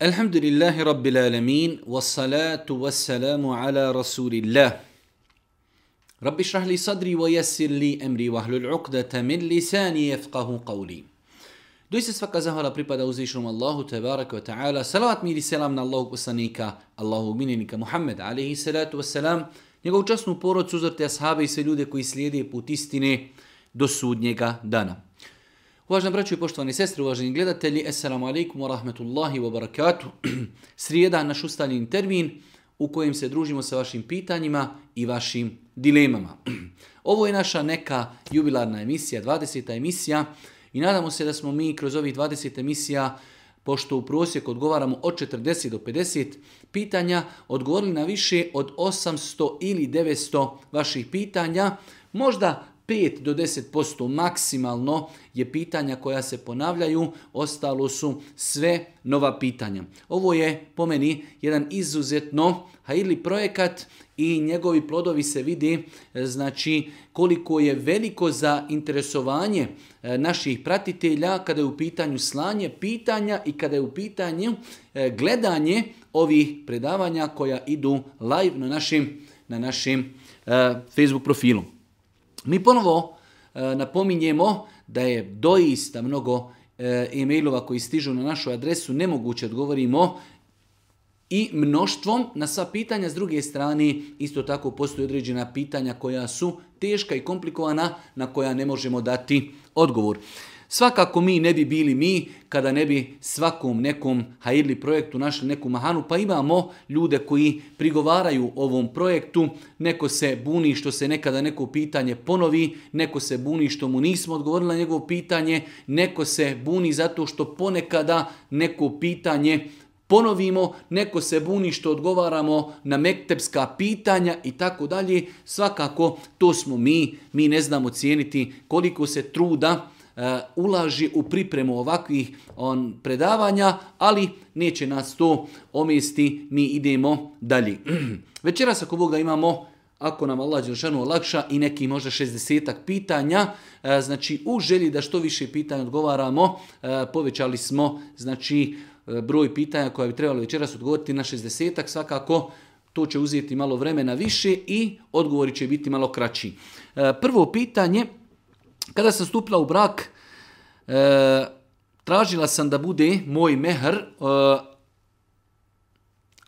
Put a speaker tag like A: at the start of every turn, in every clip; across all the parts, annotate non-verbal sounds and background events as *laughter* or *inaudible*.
A: Alhamdulillahi Rabbil Alamin, wassalatu wassalamu ala Rasulillah. Rabbi šrah li sadri wa jasir li emri wa hlul ta min lisani jefqahu qavli. se svaka zahvala pripada uzvišenom Allahu tebaraka wa ta'ala. Salavat mir i selam na Allahu poslanika, Allahog alayhi salatu wassalam, njegovu časnu porodcu, uzrte ashabi i sve ljude koji slijede put istine do sudnjega dana. Uvaženi braću i poštovani sestre, uvaženi gledatelji, Assalamu alaikum wa rahmetullahi wa barakatuh. *clears throat* Srijeda naš ustaljen termin u kojem se družimo sa vašim pitanjima i vašim dilemama. *clears throat* Ovo je naša neka jubilarna emisija, 20. emisija i nadamo se da smo mi kroz ovih 20 emisija pošto u prosjek odgovaramo od 40 do 50 pitanja, odgovorili na više od 800 ili 900 vaših pitanja. Možda 5 do 10% maksimalno je pitanja koja se ponavljaju, ostalo su sve nova pitanja. Ovo je po meni jedan izuzetno ili projekat i njegovi plodovi se vidi e, znači koliko je veliko za interesovanje e, naših pratitelja kada je u pitanju slanje pitanja i kada je u pitanju e, gledanje ovih predavanja koja idu live na našim, na našim Facebook profilu. Mi ponovo e, napominjemo da je doista mnogo e, e-mailova koji stižu na našu adresu, nemoguće odgovorimo i mnoštvom na sva pitanja. S druge strane, isto tako postoje određena pitanja koja su teška i komplikovana, na koja ne možemo dati odgovor. Svakako mi ne bi bili mi kada ne bi svakom nekom hajirli projektu našli neku mahanu, pa imamo ljude koji prigovaraju ovom projektu, neko se buni što se nekada neko pitanje ponovi, neko se buni što mu nismo odgovorili na njegovo pitanje, neko se buni zato što ponekada neko pitanje ponovimo, neko se buni što odgovaramo na mektepska pitanja i tako dalje. Svakako, to smo mi, mi ne znamo cijeniti koliko se truda E, ulaži u pripremu ovakvih on predavanja, ali neće nas to omesti, mi idemo dalje. *clears throat* Večeras ako Boga imamo ako nam Allah Đelšanu olakša i neki možda 60 pitanja, e, znači u želji da što više pitanja odgovaramo, e, povećali smo znači broj pitanja koja bi trebalo večeras odgovoriti na 60 svakako to će uzeti malo vremena više i odgovori će biti malo kraći. Prvo pitanje kada sam stupila u brak, e, tražila sam da bude moj mehr e,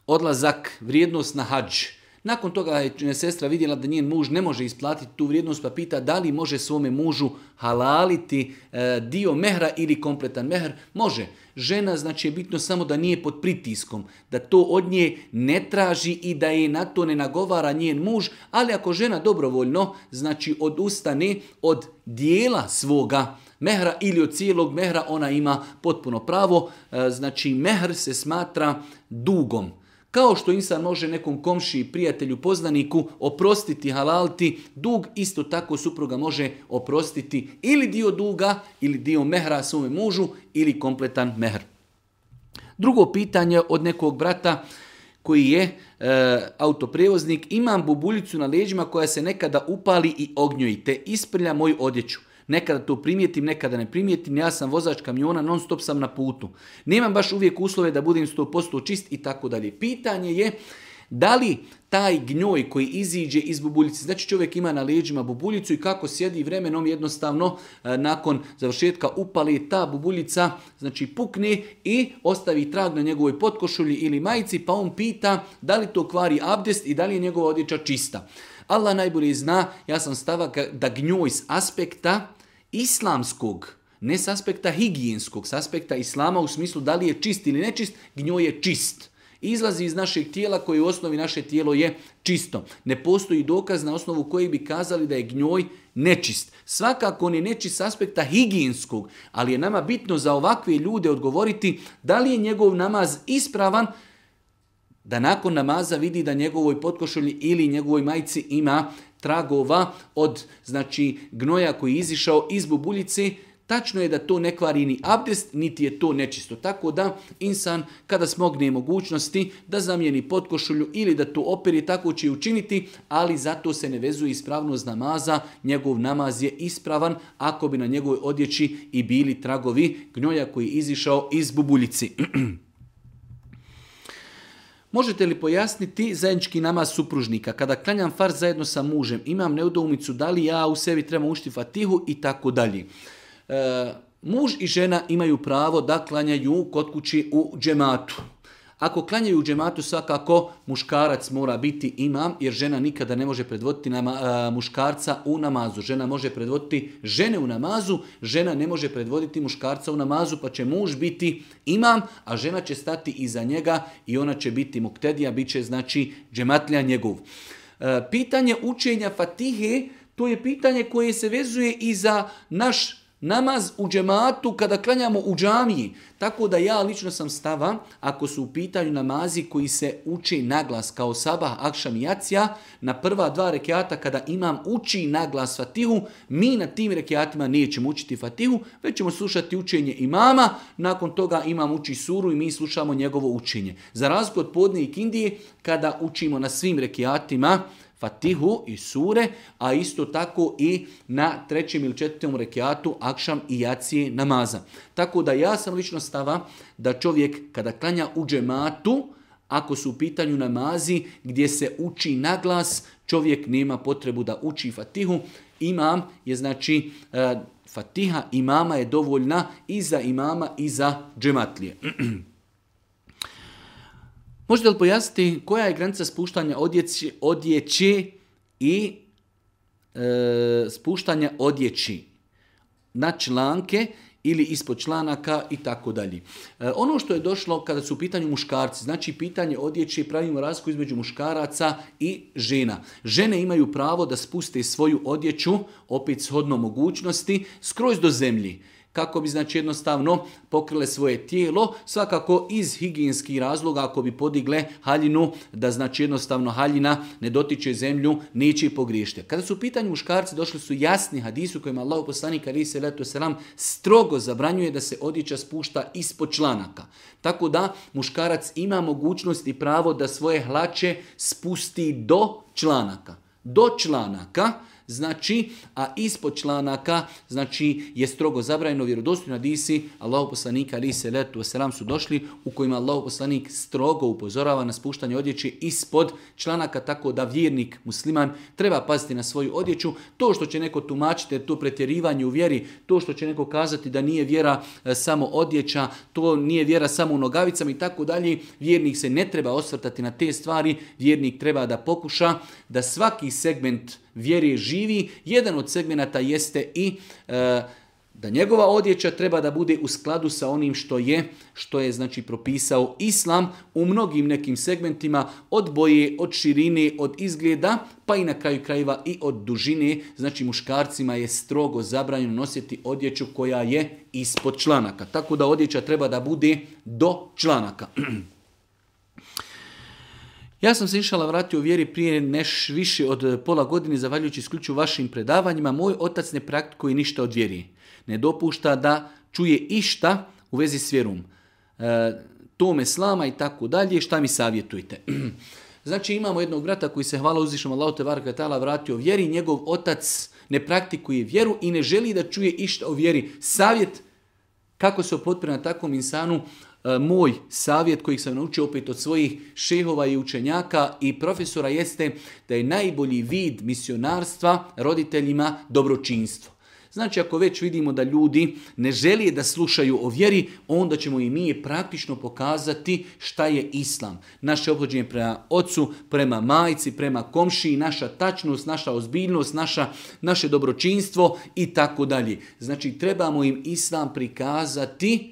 A: odlazak, vrijednost na hađu. Nakon toga je e, sestra vidjela da njen muž ne može isplatiti tu vrijednost, pa pita da li može svome mužu halaliti e, dio mehra ili kompletan mehr. Može. Žena znači je bitno samo da nije pod pritiskom, da to od nje ne traži i da je na to ne nagovara njen muž, ali ako žena dobrovoljno znači odustane od dijela svoga mehra ili od cijelog mehra ona ima potpuno pravo, e, znači mehr se smatra dugom. Kao što insan može nekom komši, prijatelju, poznaniku oprostiti halalti, dug isto tako supruga može oprostiti ili dio duga, ili dio mehra svome mužu, ili kompletan mehr. Drugo pitanje od nekog brata koji je e, autoprijevoznik, imam bubuljicu na leđima koja se nekada upali i ognjuje te isprlja moju odjeću. Nekada to primijetim, nekada ne primijetim, ja sam vozač kamiona, non stop sam na putu. Nemam baš uvijek uslove da budem 100% čist i tako dalje. Pitanje je da li taj gnjoj koji iziđe iz bubuljice, znači čovjek ima na leđima bubuljicu i kako sjedi vremenom jednostavno e, nakon završetka upali ta bubuljica, znači pukne i ostavi trag na njegovoj potkošulji ili majici pa on pita da li to kvari abdest i da li je njegova odjeća čista. Allah najbolje zna, ja sam stava da gnjoj s aspekta islamskog, ne s aspekta higijenskog, s aspekta islama u smislu da li je čist ili nečist, gnjoj je čist. Izlazi iz našeg tijela koji u osnovi naše tijelo je čisto. Ne postoji dokaz na osnovu koji bi kazali da je gnjoj nečist. Svakako on je nečist s aspekta higijenskog, ali je nama bitno za ovakve ljude odgovoriti da li je njegov namaz ispravan da nakon namaza vidi da njegovoj potkošulji ili njegovoj majci ima tragova od znači gnoja koji je izišao iz bubuljice, tačno je da to ne kvari ni abdest, niti je to nečisto. Tako da insan kada smogne mogućnosti da zamijeni potkošulju ili da to operi, tako će učiniti, ali zato se ne vezuje ispravnost namaza, njegov namaz je ispravan ako bi na njegovoj odjeći i bili tragovi gnoja koji je izišao iz bubuljici. *clears throat* Možete li pojasniti zajednički namaz supružnika? Kada klanjam far zajedno sa mužem, imam neudoumicu da li ja u sebi trebam uštiti fatihu i tako dalje. E, muž i žena imaju pravo da klanjaju kod kući u džematu. Ako klanjaju u džematu, svakako muškarac mora biti imam, jer žena nikada ne može predvoditi nama, e, muškarca u namazu. Žena može predvoditi žene u namazu, žena ne može predvoditi muškarca u namazu, pa će muž biti imam, a žena će stati iza njega i ona će biti muktedija, bit će znači džematlja njegov. E, pitanje učenja fatihe, to je pitanje koje se vezuje i za naš namaz u džematu kada klanjamo u džamiji. Tako da ja lično sam stava, ako su u pitanju namazi koji se uči naglas kao sabah, akšam i jacija, na prva dva rekiata kada imam uči naglas fatihu, mi na tim rekiatima nećemo učiti fatihu, već ćemo slušati učenje imama, nakon toga imam uči suru i mi slušamo njegovo učenje. Za razliku od podne i kada učimo na svim rekiatima, Fatihu i sure, a isto tako i na trećem ili četvrtom rekiatu akšam i jaci namaza. Tako da ja sam lično stava da čovjek kada klanja u džematu, ako su u pitanju namazi gdje se uči na glas, čovjek nema potrebu da uči Fatihu. Imam je znači e, Fatiha imama je dovoljna i za imama i za džematlije. *clears throat* Možete li pojasniti koja je granica spuštanja odjeći, odjeći i e, spuštanja odjeći na članke ili ispod članaka i tako dalje. E, ono što je došlo kada su u pitanju muškarci, znači pitanje odjeće, pravimo razliku između muškaraca i žena. Žene imaju pravo da spuste svoju odjeću, opet shodno mogućnosti, skroz do zemlji kako bi znači jednostavno pokrile svoje tijelo, svakako iz higijenskih razloga ako bi podigle haljinu, da znači jednostavno haljina ne dotiče zemlju, neće pogriješte. Kada su u pitanju muškarci, došli su jasni hadisu kojima Allah poslanik ali se selam strogo zabranjuje da se odjeća spušta ispod članaka. Tako da muškarac ima mogućnost i pravo da svoje hlače spusti do članaka. Do članaka, Znači, a ispod članaka, znači, je strogo zabranjeno vjerodostojno hadisi, Allahu poslanika ali se letu seram su došli u kojima Allahu poslanik strogo upozorava na spuštanje odjeće ispod članaka tako da vjernik musliman treba paziti na svoju odjeću. To što će neko tumačiti, to pretjerivanje u vjeri, to što će neko kazati da nije vjera e, samo odjeća, to nije vjera samo u nogavicama i tako dalje, vjernik se ne treba osvrtati na te stvari, vjernik treba da pokuša da svaki segment vjeri živi, jedan od segmenata jeste i e, da njegova odjeća treba da bude u skladu sa onim što je, što je znači propisao islam u mnogim nekim segmentima od boje, od širine, od izgleda, pa i na kraju krajeva i od dužine. Znači muškarcima je strogo zabranjeno nositi odjeću koja je ispod članaka. Tako da odjeća treba da bude do članaka. *clears throat* Ja sam se inšala vratio u vjeri prije neš više od e, pola godine, zavaljujući isključu vašim predavanjima. Moj otac ne praktikuje ništa od vjeri. Ne dopušta da čuje išta u vezi s vjerom. E, tome slama i tako dalje. Šta mi savjetujete? *clears throat* Znači imamo jednog brata koji se hvala uzvišom Allahu te varka vratio vjeri, njegov otac ne praktikuje vjeru i ne želi da čuje išta o vjeri. Savjet kako se opotpre na takvom insanu, E, moj savjet koji sam naučio opet od svojih šehova i učenjaka i profesora jeste da je najbolji vid misionarstva roditeljima dobročinstvo. Znači ako već vidimo da ljudi ne žele da slušaju o vjeri, onda ćemo i mi praktično pokazati šta je islam. Naše obhođenje prema ocu, prema majci, prema komšiji, naša tačnost, naša ozbiljnost, naša, naše dobročinstvo i tako dalje. Znači trebamo im islam prikazati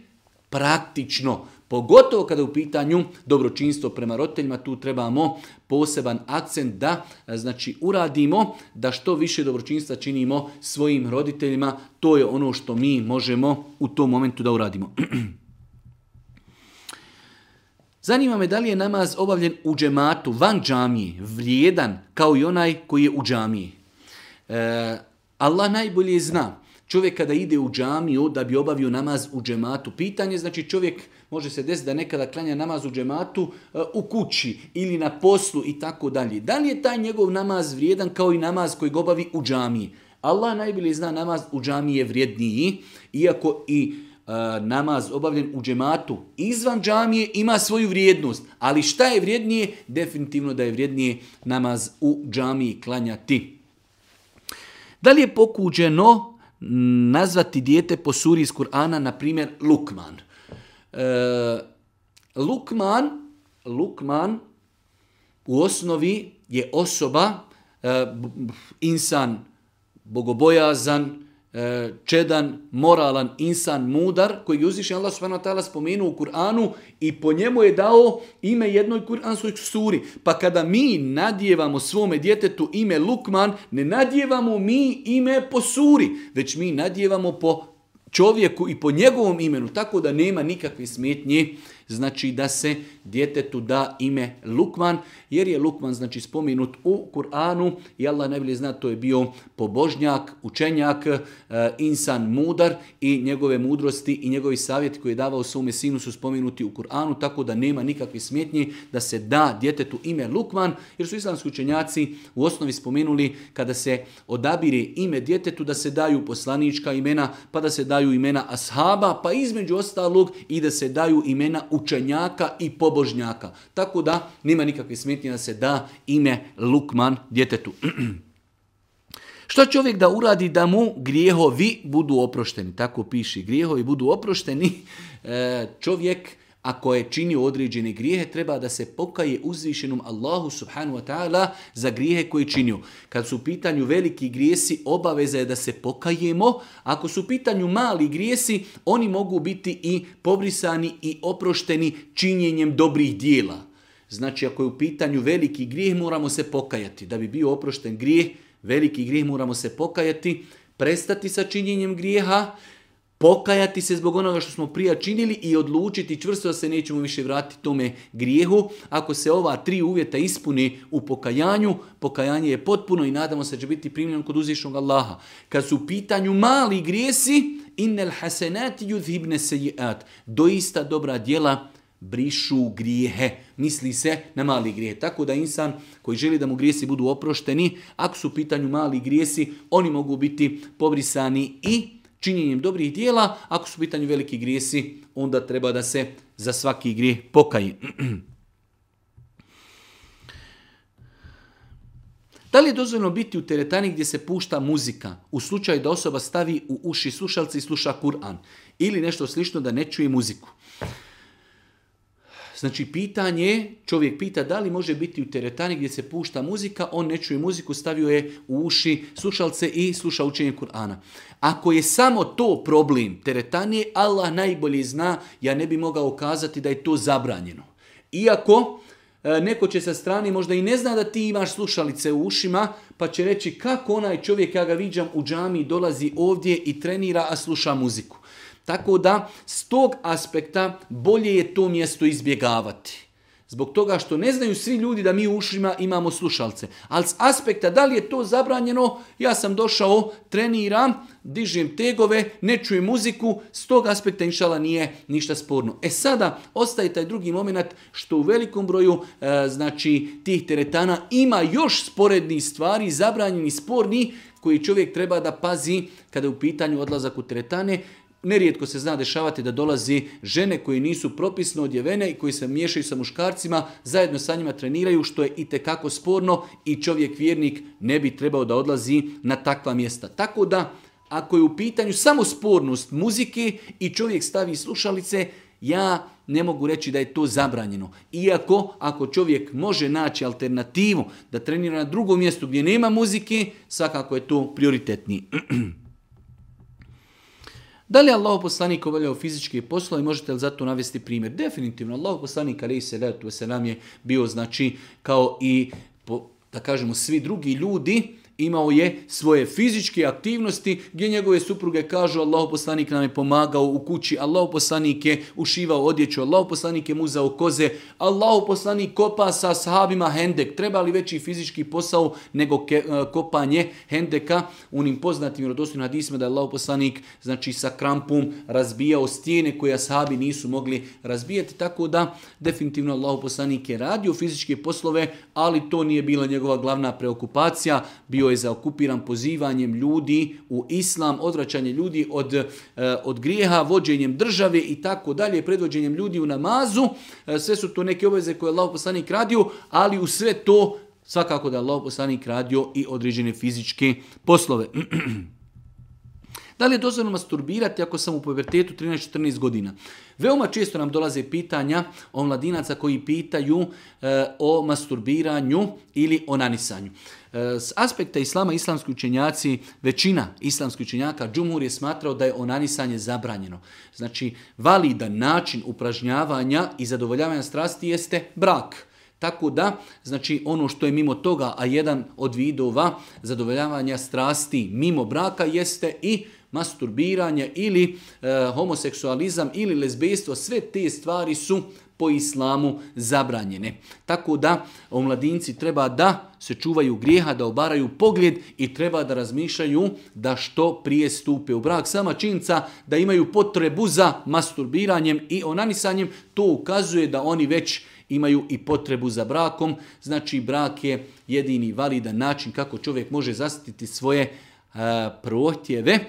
A: praktično, pogotovo kada u pitanju dobročinstvo prema roditeljima, tu trebamo poseban akcent da e, znači uradimo da što više dobročinstva činimo svojim roditeljima, to je ono što mi možemo u tom momentu da uradimo. *clears throat* Zanima me da li je namaz obavljen u džematu, van džamije, vrijedan, kao i onaj koji je u džamiji. E, Allah najbolje zna. Čovjek kada ide u džamiju da bi obavio namaz u džematu, pitanje znači čovjek može se desiti da nekada klanja namaz u džematu e, u kući ili na poslu i tako dalje. Da li je taj njegov namaz vrijedan kao i namaz koji obavi u džamiji? Allah najbolje zna namaz u džamiji je vrijedniji, iako i e, namaz obavljen u džematu izvan džamije ima svoju vrijednost. Ali šta je vrijednije? Definitivno da je vrijednije namaz u džamiji klanjati. Da li je pokuđeno nazvati dijete po suri iz Kur'ana, na primjer, Lukman. E, Lukman, Lukman u osnovi je osoba, e, insan bogobojazan, E, čedan, moralan, insan, mudar, koji je uzvišen Allah spomenu spomenuo u Kur'anu i po njemu je dao ime jednoj kur'anskoj suri. Pa kada mi nadjevamo svome djetetu ime Lukman, ne nadjevamo mi ime po suri, već mi nadjevamo po čovjeku i po njegovom imenu, tako da nema nikakve smetnje znači da se djetetu da ime Lukman, jer je Lukman znači spomenut u Kur'anu i Allah najbolje zna to je bio pobožnjak, učenjak, e, insan mudar i njegove mudrosti i njegovi savjeti koji je davao svome sinu su spomenuti u Kur'anu, tako da nema nikakvi smetnji da se da djetetu ime Lukman, jer su islamski učenjaci u osnovi spomenuli kada se odabire ime djetetu da se daju poslanička imena, pa da se daju imena ashaba, pa između ostalog i da se daju imena u učenjaka i pobožnjaka. Tako da nima nikakve smetnje da se da ime Lukman djetetu. *clears throat* Što čovjek da uradi da mu grijehovi budu oprošteni? Tako piši, grijehovi budu oprošteni. E, čovjek ako je činio određene grijehe, treba da se pokaje uzvišenom Allahu subhanu wa ta'ala za grijehe koje činio. Kad su u pitanju veliki grijesi, obaveza je da se pokajemo. Ako su u pitanju mali grijesi, oni mogu biti i pobrisani i oprošteni činjenjem dobrih dijela. Znači, ako je u pitanju veliki grijeh, moramo se pokajati. Da bi bio oprošten grijeh, veliki grijeh moramo se pokajati, prestati sa činjenjem grijeha, pokajati se zbog onoga što smo prija činili i odlučiti čvrsto da se nećemo više vratiti tome grijehu. Ako se ova tri uvjeta ispuni u pokajanju, pokajanje je potpuno i nadamo se da će biti primljeno kod uzvišnog Allaha. Kad su u pitanju mali grijesi, innel hasenati yudhibne seji'at, doista dobra djela brišu grijehe. Misli se na mali grijehe. Tako da insan koji želi da mu grijesi budu oprošteni, ako su u pitanju mali grijesi, oni mogu biti pobrisani i činjenjem dobrih dijela, ako su u pitanju veliki grijesi, onda treba da se za svaki igri pokaji. *clears throat* Da li je dozvoljeno biti u teretani gdje se pušta muzika u slučaju da osoba stavi u uši slušalci i sluša Kur'an ili nešto slično da ne čuje muziku? Znači pitanje, čovjek pita da li može biti u teretani gdje se pušta muzika, on ne čuje muziku, stavio je u uši slušalce i sluša učenje Kur'ana. Ako je samo to problem teretanije, Allah najbolje zna, ja ne bi mogao kazati da je to zabranjeno. Iako, e, neko će sa strani, možda i ne zna da ti imaš slušalice u ušima, pa će reći kako onaj čovjek, ja ga viđam u džami, dolazi ovdje i trenira, a sluša muziku. Tako da, s tog aspekta bolje je to mjesto izbjegavati. Zbog toga što ne znaju svi ljudi da mi u ušima imamo slušalce. Ali s aspekta da li je to zabranjeno, ja sam došao, treniram, dižem tegove, ne čujem muziku, s tog aspekta inšala nije ništa sporno. E sada ostaje taj drugi moment što u velikom broju e, znači tih teretana ima još sporedni stvari, zabranjeni sporni, koji čovjek treba da pazi kada je u pitanju odlazak u teretane. Nerijetko se zna dešavati da dolazi žene koje nisu propisno odjevene i koji se miješaju sa muškarcima, zajedno sa njima treniraju, što je i tekako sporno i čovjek vjernik ne bi trebao da odlazi na takva mjesta. Tako da, ako je u pitanju samo spornost muzike i čovjek stavi slušalice, ja ne mogu reći da je to zabranjeno. Iako, ako čovjek može naći alternativu da trenira na drugom mjestu gdje nema muzike, svakako je to prioritetniji. *clears throat* Da li je Allah poslanik obavljao fizički poslove i možete li zato navesti primjer? Definitivno, Allah poslanik ali se se nam je bio znači kao i da kažemo svi drugi ljudi imao je svoje fizičke aktivnosti gdje njegove supruge kažu Allahu poslanik nam je pomagao u kući, Allahu poslanik je ušivao odjeću, Allahu poslanik je muzao koze, Allahu poslanik kopa sa sahabima hendek. Treba li veći fizički posao nego e, kopanje hendeka? U onim poznatim rodostim hadisima da je Allahu poslanik znači, sa krampom razbijao stijene koje sahabi nisu mogli razbijati. Tako da definitivno Allahu poslanik je radio fizičke poslove, ali to nije bila njegova glavna preokupacija. Bio je zaokupiran pozivanjem ljudi u islam, odvraćanje ljudi od, e, od grijeha, vođenjem države i tako dalje, predvođenjem ljudi u namazu. E, sve su to neke obveze koje je Allah poslanik radio, ali u sve to svakako da je Allah poslanik radio i određene fizičke poslove. *clears throat* Da li je dozvoljeno masturbirati ako sam u pubertetu 13-14 godina? Veoma često nam dolaze pitanja o mladinaca koji pitaju eh, o masturbiranju ili o nanisanju. Eh, s aspekta islama, islamski učenjaci, većina islamskih učenjaka, Džumhur je smatrao da je onanisanje zabranjeno. Znači, validan način upražnjavanja i zadovoljavanja strasti jeste brak. Tako da, znači ono što je mimo toga, a jedan od vidova zadovoljavanja strasti mimo braka jeste i masturbiranje ili e, homoseksualizam ili lezbijstvo, sve te stvari su po islamu zabranjene. Tako da omladinci treba da se čuvaju grijeha, da obaraju pogled i treba da razmišljaju da što prije stupe u brak. Sama činca da imaju potrebu za masturbiranjem i onanisanjem, to ukazuje da oni već imaju i potrebu za brakom. Znači brak je jedini validan način kako čovjek može zastiti svoje E, protjeve, e,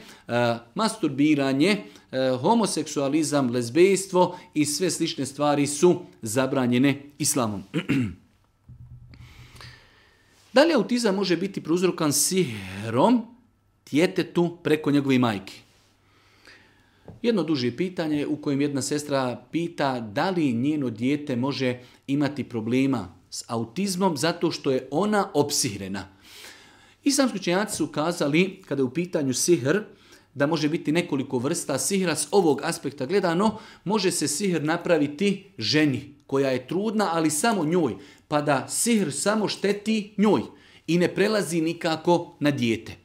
A: masturbiranje, e, homoseksualizam, lezbejstvo i sve slične stvari su zabranjene islamom. *clears throat* Da li autizam može biti prouzrokan sihrom djetetu preko njegove majke. Jedno duže pitanje u kojem jedna sestra pita da li njeno dijete može imati problema s autizmom zato što je ona opsirena. Islamski učenjaci su kazali, kada je u pitanju sihr, da može biti nekoliko vrsta sihra s ovog aspekta gledano, može se sihr napraviti ženi koja je trudna, ali samo njoj, pa da sihr samo šteti njoj i ne prelazi nikako na dijete.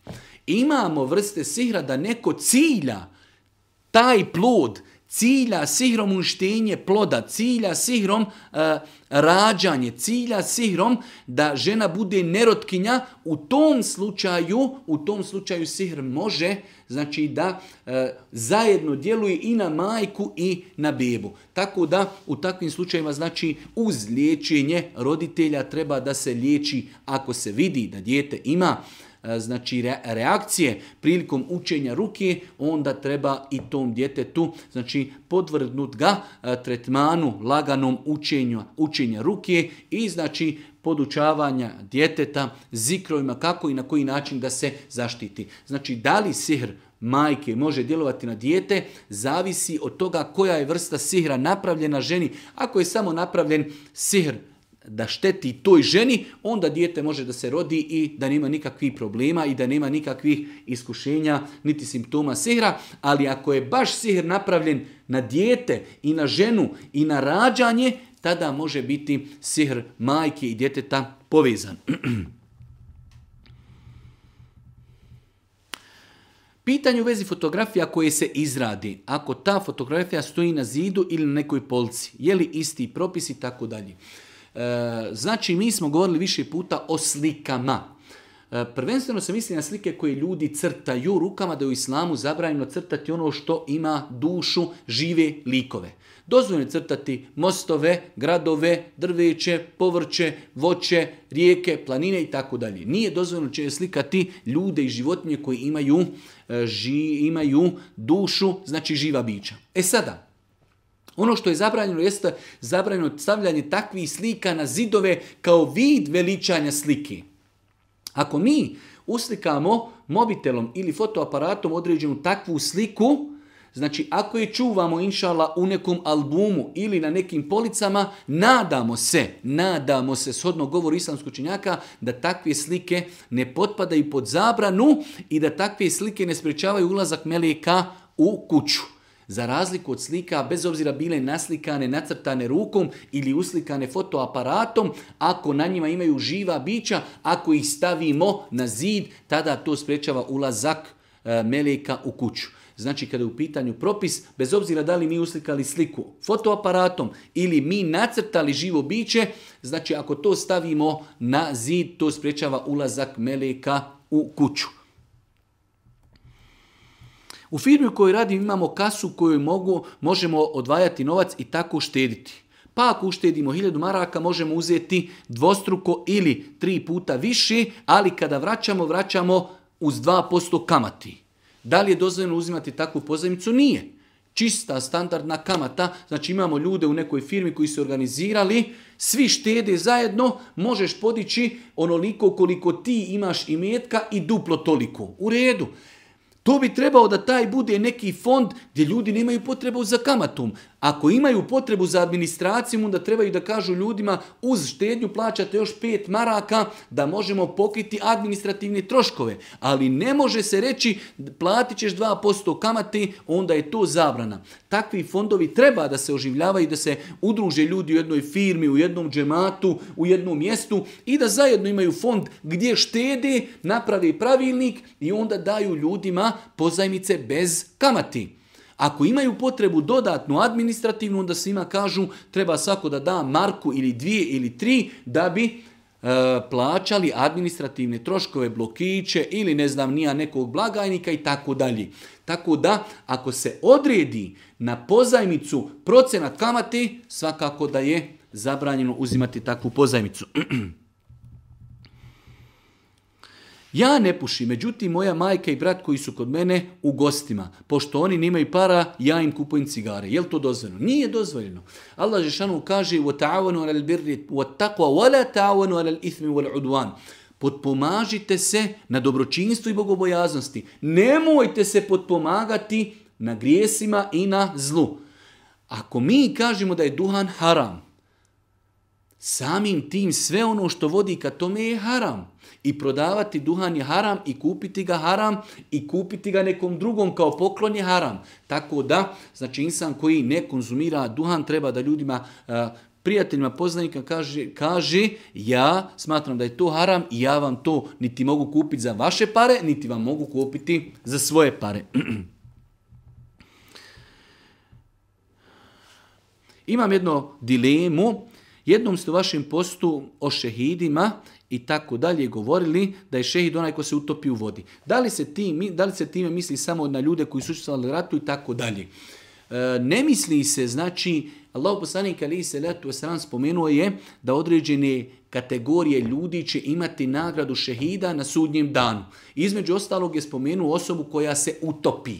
A: Imamo vrste sihra da neko cilja taj plod cilja sihrom uništenje ploda, cilja sihrom e, rađanje, cilja sihrom da žena bude nerotkinja, u tom slučaju, u tom slučaju sihr može znači da e, zajedno djeluje i na majku i na bebu. Tako da u takvim slučajevima znači uz liječenje roditelja treba da se liječi ako se vidi da dijete ima E, znači reakcije prilikom učenja ruke, onda treba i tom djetetu znači podvrgnut ga e, tretmanu laganom učenju, učenja ruke i znači podučavanja djeteta zikrovima kako i na koji način da se zaštiti. Znači da li sihr majke može djelovati na dijete zavisi od toga koja je vrsta sihra napravljena ženi. Ako je samo napravljen sihr da šteti toj ženi, onda dijete može da se rodi i da nema nikakvih problema i da nema nikakvih iskušenja niti simptoma sihra, ali ako je baš sihr napravljen na dijete i na ženu i na rađanje, tada može biti sihr majke i djeteta povezan. *clears throat* Pitanje u vezi fotografija koje se izradi, ako ta fotografija stoji na zidu ili na nekoj polci, je li isti propis i tako dalje. E, znači, mi smo govorili više puta o slikama. E, prvenstveno se misli na slike koje ljudi crtaju rukama da je u islamu zabranjeno crtati ono što ima dušu, žive likove. Dozvoljeno je crtati mostove, gradove, drveće, povrće, voće, rijeke, planine i tako dalje. Nije dozvoljeno će slikati ljude i životinje koji imaju, e, ži, imaju dušu, znači živa bića. E sada, ono što je zabranjeno jeste zabranjeno stavljanje takvih slika na zidove kao vid veličanja slike. Ako mi uslikamo mobitelom ili fotoaparatom određenu takvu sliku, znači ako je čuvamo inšala u nekom albumu ili na nekim policama, nadamo se, nadamo se, shodno govor islamskog činjaka, da takve slike ne potpadaju pod zabranu i da takve slike ne sprečavaju ulazak meleka u kuću. Za razliku od slika, bez obzira bile naslikane, nacrtane rukom ili uslikane fotoaparatom, ako na njima imaju živa bića, ako ih stavimo na zid, tada to sprečava ulazak e, meleka u kuću. Znači kada je u pitanju propis, bez obzira da li mi uslikali sliku fotoaparatom ili mi nacrtali živo biće, znači ako to stavimo na zid, to sprečava ulazak meleka u kuću. U firmi u kojoj radim imamo kasu koju mogu, možemo odvajati novac i tako štediti. Pa ako uštedimo 1000 maraka možemo uzeti dvostruko ili tri puta više, ali kada vraćamo, vraćamo uz 2% kamati. Da li je dozvoljeno uzimati takvu pozajmicu? Nije. Čista standardna kamata, znači imamo ljude u nekoj firmi koji su organizirali, svi štede zajedno, možeš podići onoliko koliko ti imaš imetka i duplo toliko. U redu. To bi trebao da taj bude neki fond gdje ljudi nemaju potrebu za kamatom. Ako imaju potrebu za administracijom, onda trebaju da kažu ljudima uz štednju plaćate još pet maraka da možemo pokriti administrativne troškove. Ali ne može se reći platit ćeš 2% kamate, onda je to zabrana. Takvi fondovi treba da se oživljavaju, da se udruže ljudi u jednoj firmi, u jednom džematu, u jednom mjestu i da zajedno imaju fond gdje štede, napravi pravilnik i onda daju ljudima pozajmice bez kamati. Ako imaju potrebu dodatnu administrativnu, onda svima kažu treba svako da da marku ili dvije ili tri da bi e, plaćali administrativne troškove, blokiće ili ne znam nija nekog blagajnika i tako dalje. Tako da ako se odredi na pozajmicu procenat kamati, svakako da je zabranjeno uzimati takvu pozajmicu. *clears throat* Ja ne pušim, međutim moja majka i brat koji su kod mene u gostima, pošto oni nemaju para, ja im kupujem cigare. Jel to dozvoljeno? Nije dozvoljeno. Allah Žešanu kaže u Potpomažite se na dobročinstvu i bogobojaznosti. Nemojte se potpomagati na grijesima i na zlu. Ako mi kažemo da je duhan haram, Samim tim sve ono što vodi ka tome je haram. I prodavati duhan je haram i kupiti ga haram i kupiti ga nekom drugom kao poklon je haram. Tako da, znači insan koji ne konzumira duhan treba da ljudima prijateljima, poznanika kaže, kaže ja smatram da je to haram i ja vam to niti mogu kupiti za vaše pare, niti vam mogu kupiti za svoje pare. *clears throat* Imam jedno dilemu Jednom ste u vašem postu o šehidima i tako dalje govorili da je šehid onaj ko se utopi u vodi. Da li se, da li se time misli samo na ljude koji su učestvovali ratu i tako dalje? E, ne misli se, znači, Allah poslanik ali se letu sram spomenuo je da određene kategorije ljudi će imati nagradu šehida na sudnjem danu. Između ostalog je spomenuo osobu koja se utopi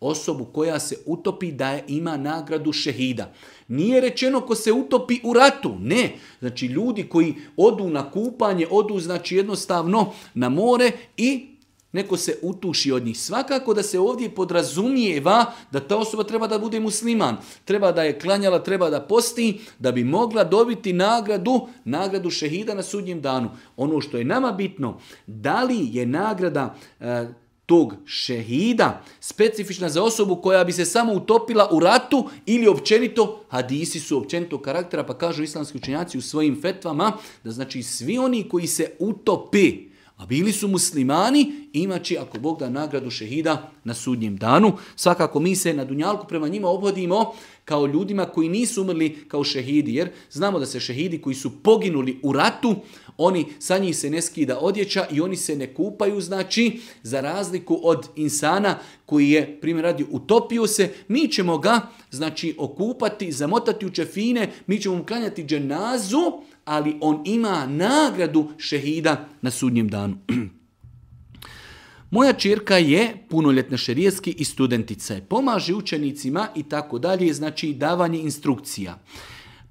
A: osobu koja se utopi da ima nagradu šehida. Nije rečeno ko se utopi u ratu, ne. Znači ljudi koji odu na kupanje, odu znači jednostavno na more i neko se utuši od njih. Svakako da se ovdje podrazumijeva da ta osoba treba da bude musliman, treba da je klanjala, treba da posti, da bi mogla dobiti nagradu, nagradu šehida na sudnjem danu. Ono što je nama bitno, da li je nagrada e, tog šehida specifična za osobu koja bi se samo utopila u ratu ili općenito, hadisi su općenito karaktera, pa kažu islamski učenjaci u svojim fetvama, da znači svi oni koji se utopi, a bili su muslimani, imaći ako Bog da nagradu šehida na sudnjem danu. Svakako mi se na Dunjalku prema njima obhodimo kao ljudima koji nisu umrli kao šehidi, jer znamo da se šehidi koji su poginuli u ratu, oni, sa njih se ne skida odjeća i oni se ne kupaju, znači, za razliku od insana koji je, primjer radi, utopio se, mi ćemo ga, znači, okupati, zamotati u čefine, mi ćemo mu klanjati dženazu, ali on ima nagradu šehida na sudnjem danu. *clears throat* Moja čirka je punoljetna šerijetski i studentica je. Pomaže učenicima i tako dalje, znači davanje instrukcija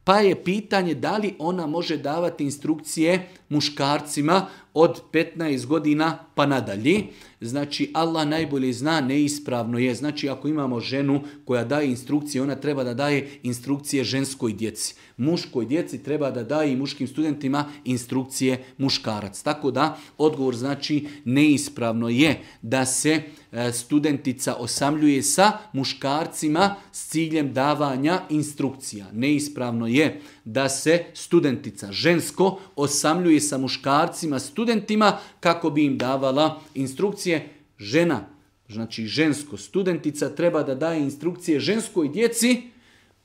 A: pa je pitanje da li ona može davati instrukcije muškarcima od 15 godina pa nadalje. Znači, Allah najbolje zna, neispravno je. Znači, ako imamo ženu koja daje instrukcije, ona treba da daje instrukcije ženskoj djeci. Muškoj djeci treba da daje i muškim studentima instrukcije muškarac. Tako da, odgovor znači, neispravno je da se e, studentica osamljuje sa muškarcima s ciljem davanja instrukcija. Neispravno je da se studentica žensko osamljuje sa muškarcima, studentima, kako bi im davala instrukcije. Žena, znači žensko, studentica treba da daje instrukcije ženskoj djeci,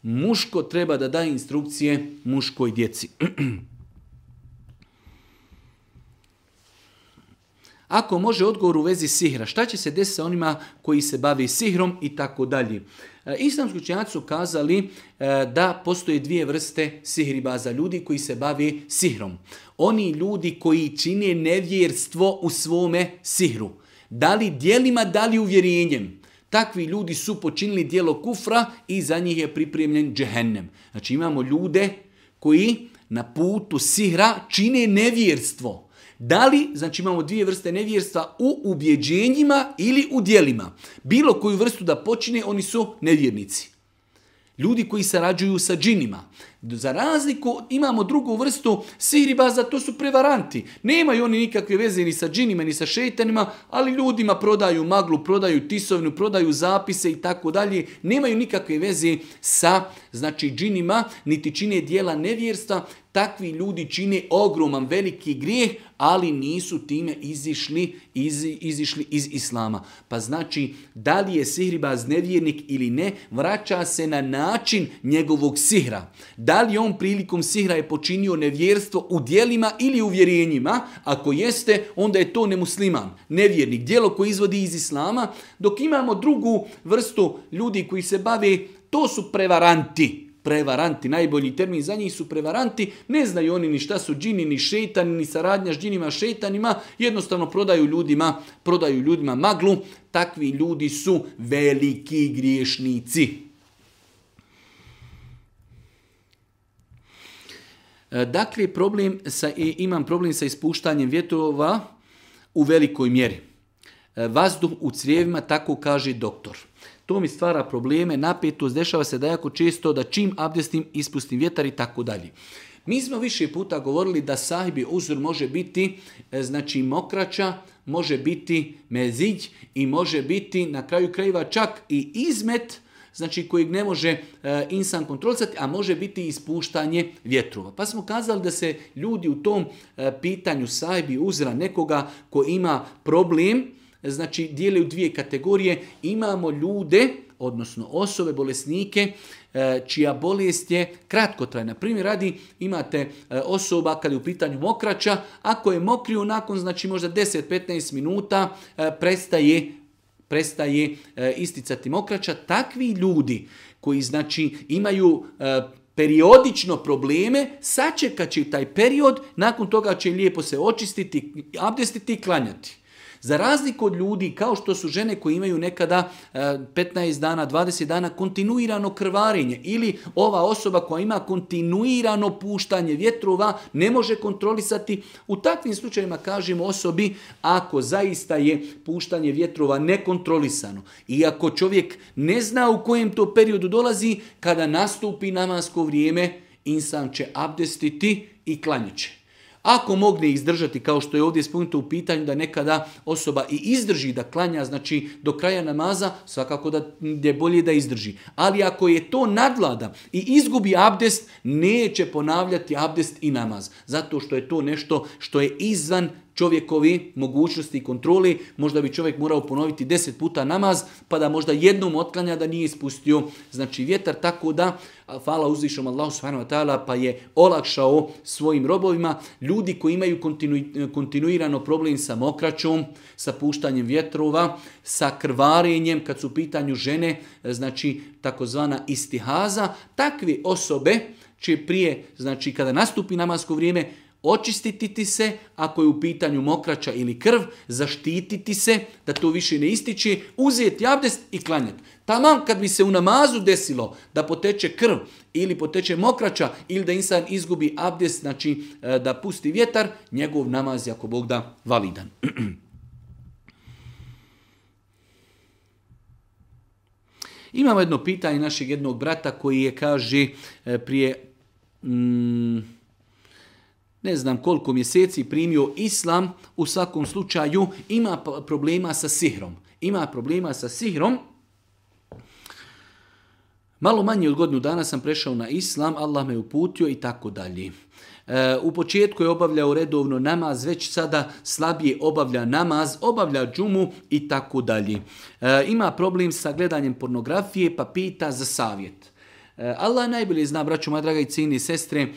A: muško treba da daje instrukcije muškoj djeci. *clears throat* Ako može odgovor u vezi sihra, šta će se desiti sa onima koji se bavi sihrom i tako dalje. E, islamski učenjaci su kazali e, da postoje dvije vrste za ljudi koji se bavi sihrom. Oni ljudi koji čine nevjerstvo u svome sihru. Da li dijelima, da li uvjerenjem. Takvi ljudi su počinili dijelo kufra i za njih je pripremljen džehennem. Znači imamo ljude koji na putu sihra čine nevjerstvo. Da li, znači imamo dvije vrste nevjerstva u ubjeđenjima ili u dijelima. Bilo koju vrstu da počine, oni su nevjernici. Ljudi koji sarađuju sa džinima, za razliku imamo drugu vrstu sihribaza, to su prevaranti. Nemaju oni nikakve veze ni sa džinima, ni sa šetanima, ali ljudima prodaju maglu, prodaju tisovnu, prodaju zapise i tako dalje. Nemaju nikakve veze sa znači džinima, niti čine dijela nevjerstva. Takvi ljudi čine ogroman veliki grijeh, ali nisu time izišli, iz, izišli iz islama. Pa znači, da li je sihribaz nevjernik ili ne, vraća se na način njegovog sihra da li on prilikom sihra je počinio nevjerstvo u dijelima ili u vjerenjima. Ako jeste, onda je to nemusliman, nevjernik, dijelo koje izvodi iz islama. Dok imamo drugu vrstu ljudi koji se bave, to su prevaranti. Prevaranti, najbolji termin za njih su prevaranti, ne znaju oni ni šta su džini, ni šetani, ni saradnja s džinima, šetanima, jednostavno prodaju ljudima, prodaju ljudima maglu, takvi ljudi su veliki griješnici. E, dakle, problem sa, imam problem sa ispuštanjem vjetrova u velikoj mjeri. E, vazduh u crijevima, tako kaže doktor. To mi stvara probleme, napetost, dešava se da jako često da čim abdestim ispustim vjetar i tako dalje. Mi smo više puta govorili da sahibi uzor može biti e, znači mokrača, može biti mezić i može biti na kraju krajeva čak i izmet znači kojeg ne može e, insan kontrolisati, a može biti ispuštanje vjetrova. Pa smo kazali da se ljudi u tom e, pitanju sajbi uzra nekoga ko ima problem, znači dijeli u dvije kategorije. Imamo ljude, odnosno osobe, bolesnike, e, čija bolest je kratkotrajna. Primjer radi, imate osoba kada je u pitanju mokrača, ako je mokriju nakon znači možda 10-15 minuta prestaje prestaje e, isticati mokrača, Takvi ljudi koji znači imaju e, periodično probleme, sačekat će taj period, nakon toga će lijepo se očistiti, abdestiti i klanjati. Za razliku od ljudi, kao što su žene koje imaju nekada 15 e, dana, 20 dana kontinuirano krvarenje ili ova osoba koja ima kontinuirano puštanje vjetrova ne može kontrolisati, u takvim slučajevima kažemo osobi ako zaista je puštanje vjetrova nekontrolisano i ako čovjek ne zna u kojem to periodu dolazi, kada nastupi namansko vrijeme, insan će abdestiti i klanjat ako mogne izdržati, kao što je ovdje spomenuto u pitanju, da nekada osoba i izdrži da klanja, znači do kraja namaza, svakako da je bolje da izdrži. Ali ako je to nadlada i izgubi abdest, neće ponavljati abdest i namaz. Zato što je to nešto što je izvan čovjekovi mogućnosti i kontroli. Možda bi čovjek morao ponoviti deset puta namaz, pa da možda jednom otklanja da nije ispustio znači vjetar, tako da Fala uzvišom Allahu subhanahu wa ta'ala, pa je olakšao svojim robovima. Ljudi koji imaju kontinuirano problem sa mokraćom, sa puštanjem vjetrova, sa krvarenjem, kad su u pitanju žene, e, znači takozvana istihaza, takve osobe će prije, znači kada nastupi namasko vrijeme, očistiti se, ako je u pitanju mokraća ili krv, zaštititi se, da to više ne ističe, uzeti abdest i klanjati. Tamam kad bi se u namazu desilo da poteče krv ili poteče mokraća ili da insan izgubi abdest, znači e, da pusti vjetar, njegov namaz je ako Bog da validan. *clears throat* Imamo jedno pitanje našeg jednog brata koji je kaže e, prije mm, ne znam koliko mjeseci primio islam, u svakom slučaju ima problema sa sihrom. Ima problema sa sihrom. Malo manje od godinu dana sam prešao na islam, Allah me uputio i tako dalje. E, u početku je obavljao redovno namaz, već sada slabije obavlja namaz, obavlja džumu i tako dalje. E, ima problem sa gledanjem pornografije pa pita za savjet. E, Allah najbolje zna, braću, moja draga i sestre,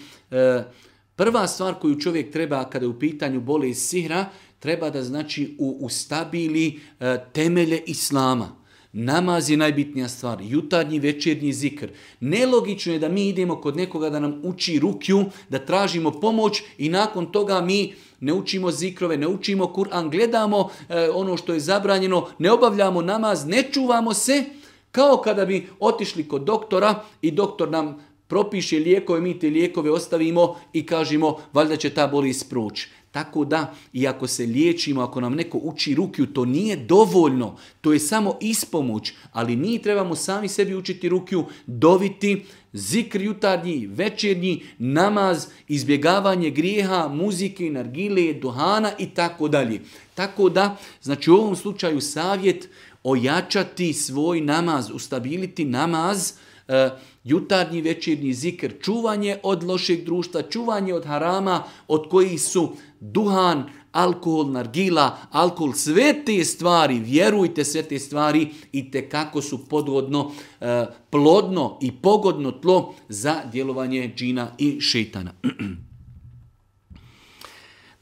A: Prva stvar koju čovjek treba kada je u pitanju bolest sihra, treba da znači u, ustabili e, temelje islama. Namaz je najbitnija stvar, jutarnji, večernji zikr. Nelogično je da mi idemo kod nekoga da nam uči rukju, da tražimo pomoć i nakon toga mi ne učimo zikrove, ne učimo Kur'an, gledamo e, ono što je zabranjeno, ne obavljamo namaz, ne čuvamo se, kao kada bi otišli kod doktora i doktor nam propiše lijekove, mi te lijekove ostavimo i kažemo valjda će ta bolest isproći. Tako da, i ako se liječimo, ako nam neko uči rukju, to nije dovoljno, to je samo ispomoć, ali mi trebamo sami sebi učiti rukju, doviti, zikr jutarnji, večernji, namaz, izbjegavanje grijeha, muzike, nargile, duhana i tako dalje. Tako da, znači u ovom slučaju savjet ojačati svoj namaz, ustabiliti namaz, e, Jutarnji večernji zikr, čuvanje od lošeg društva, čuvanje od harama od kojih su duhan, alkohol, nargila, alkohol, sve te stvari, vjerujte sve te stvari i te kako su podvodno, e, plodno i pogodno tlo za djelovanje džina i šeitana. *clears throat*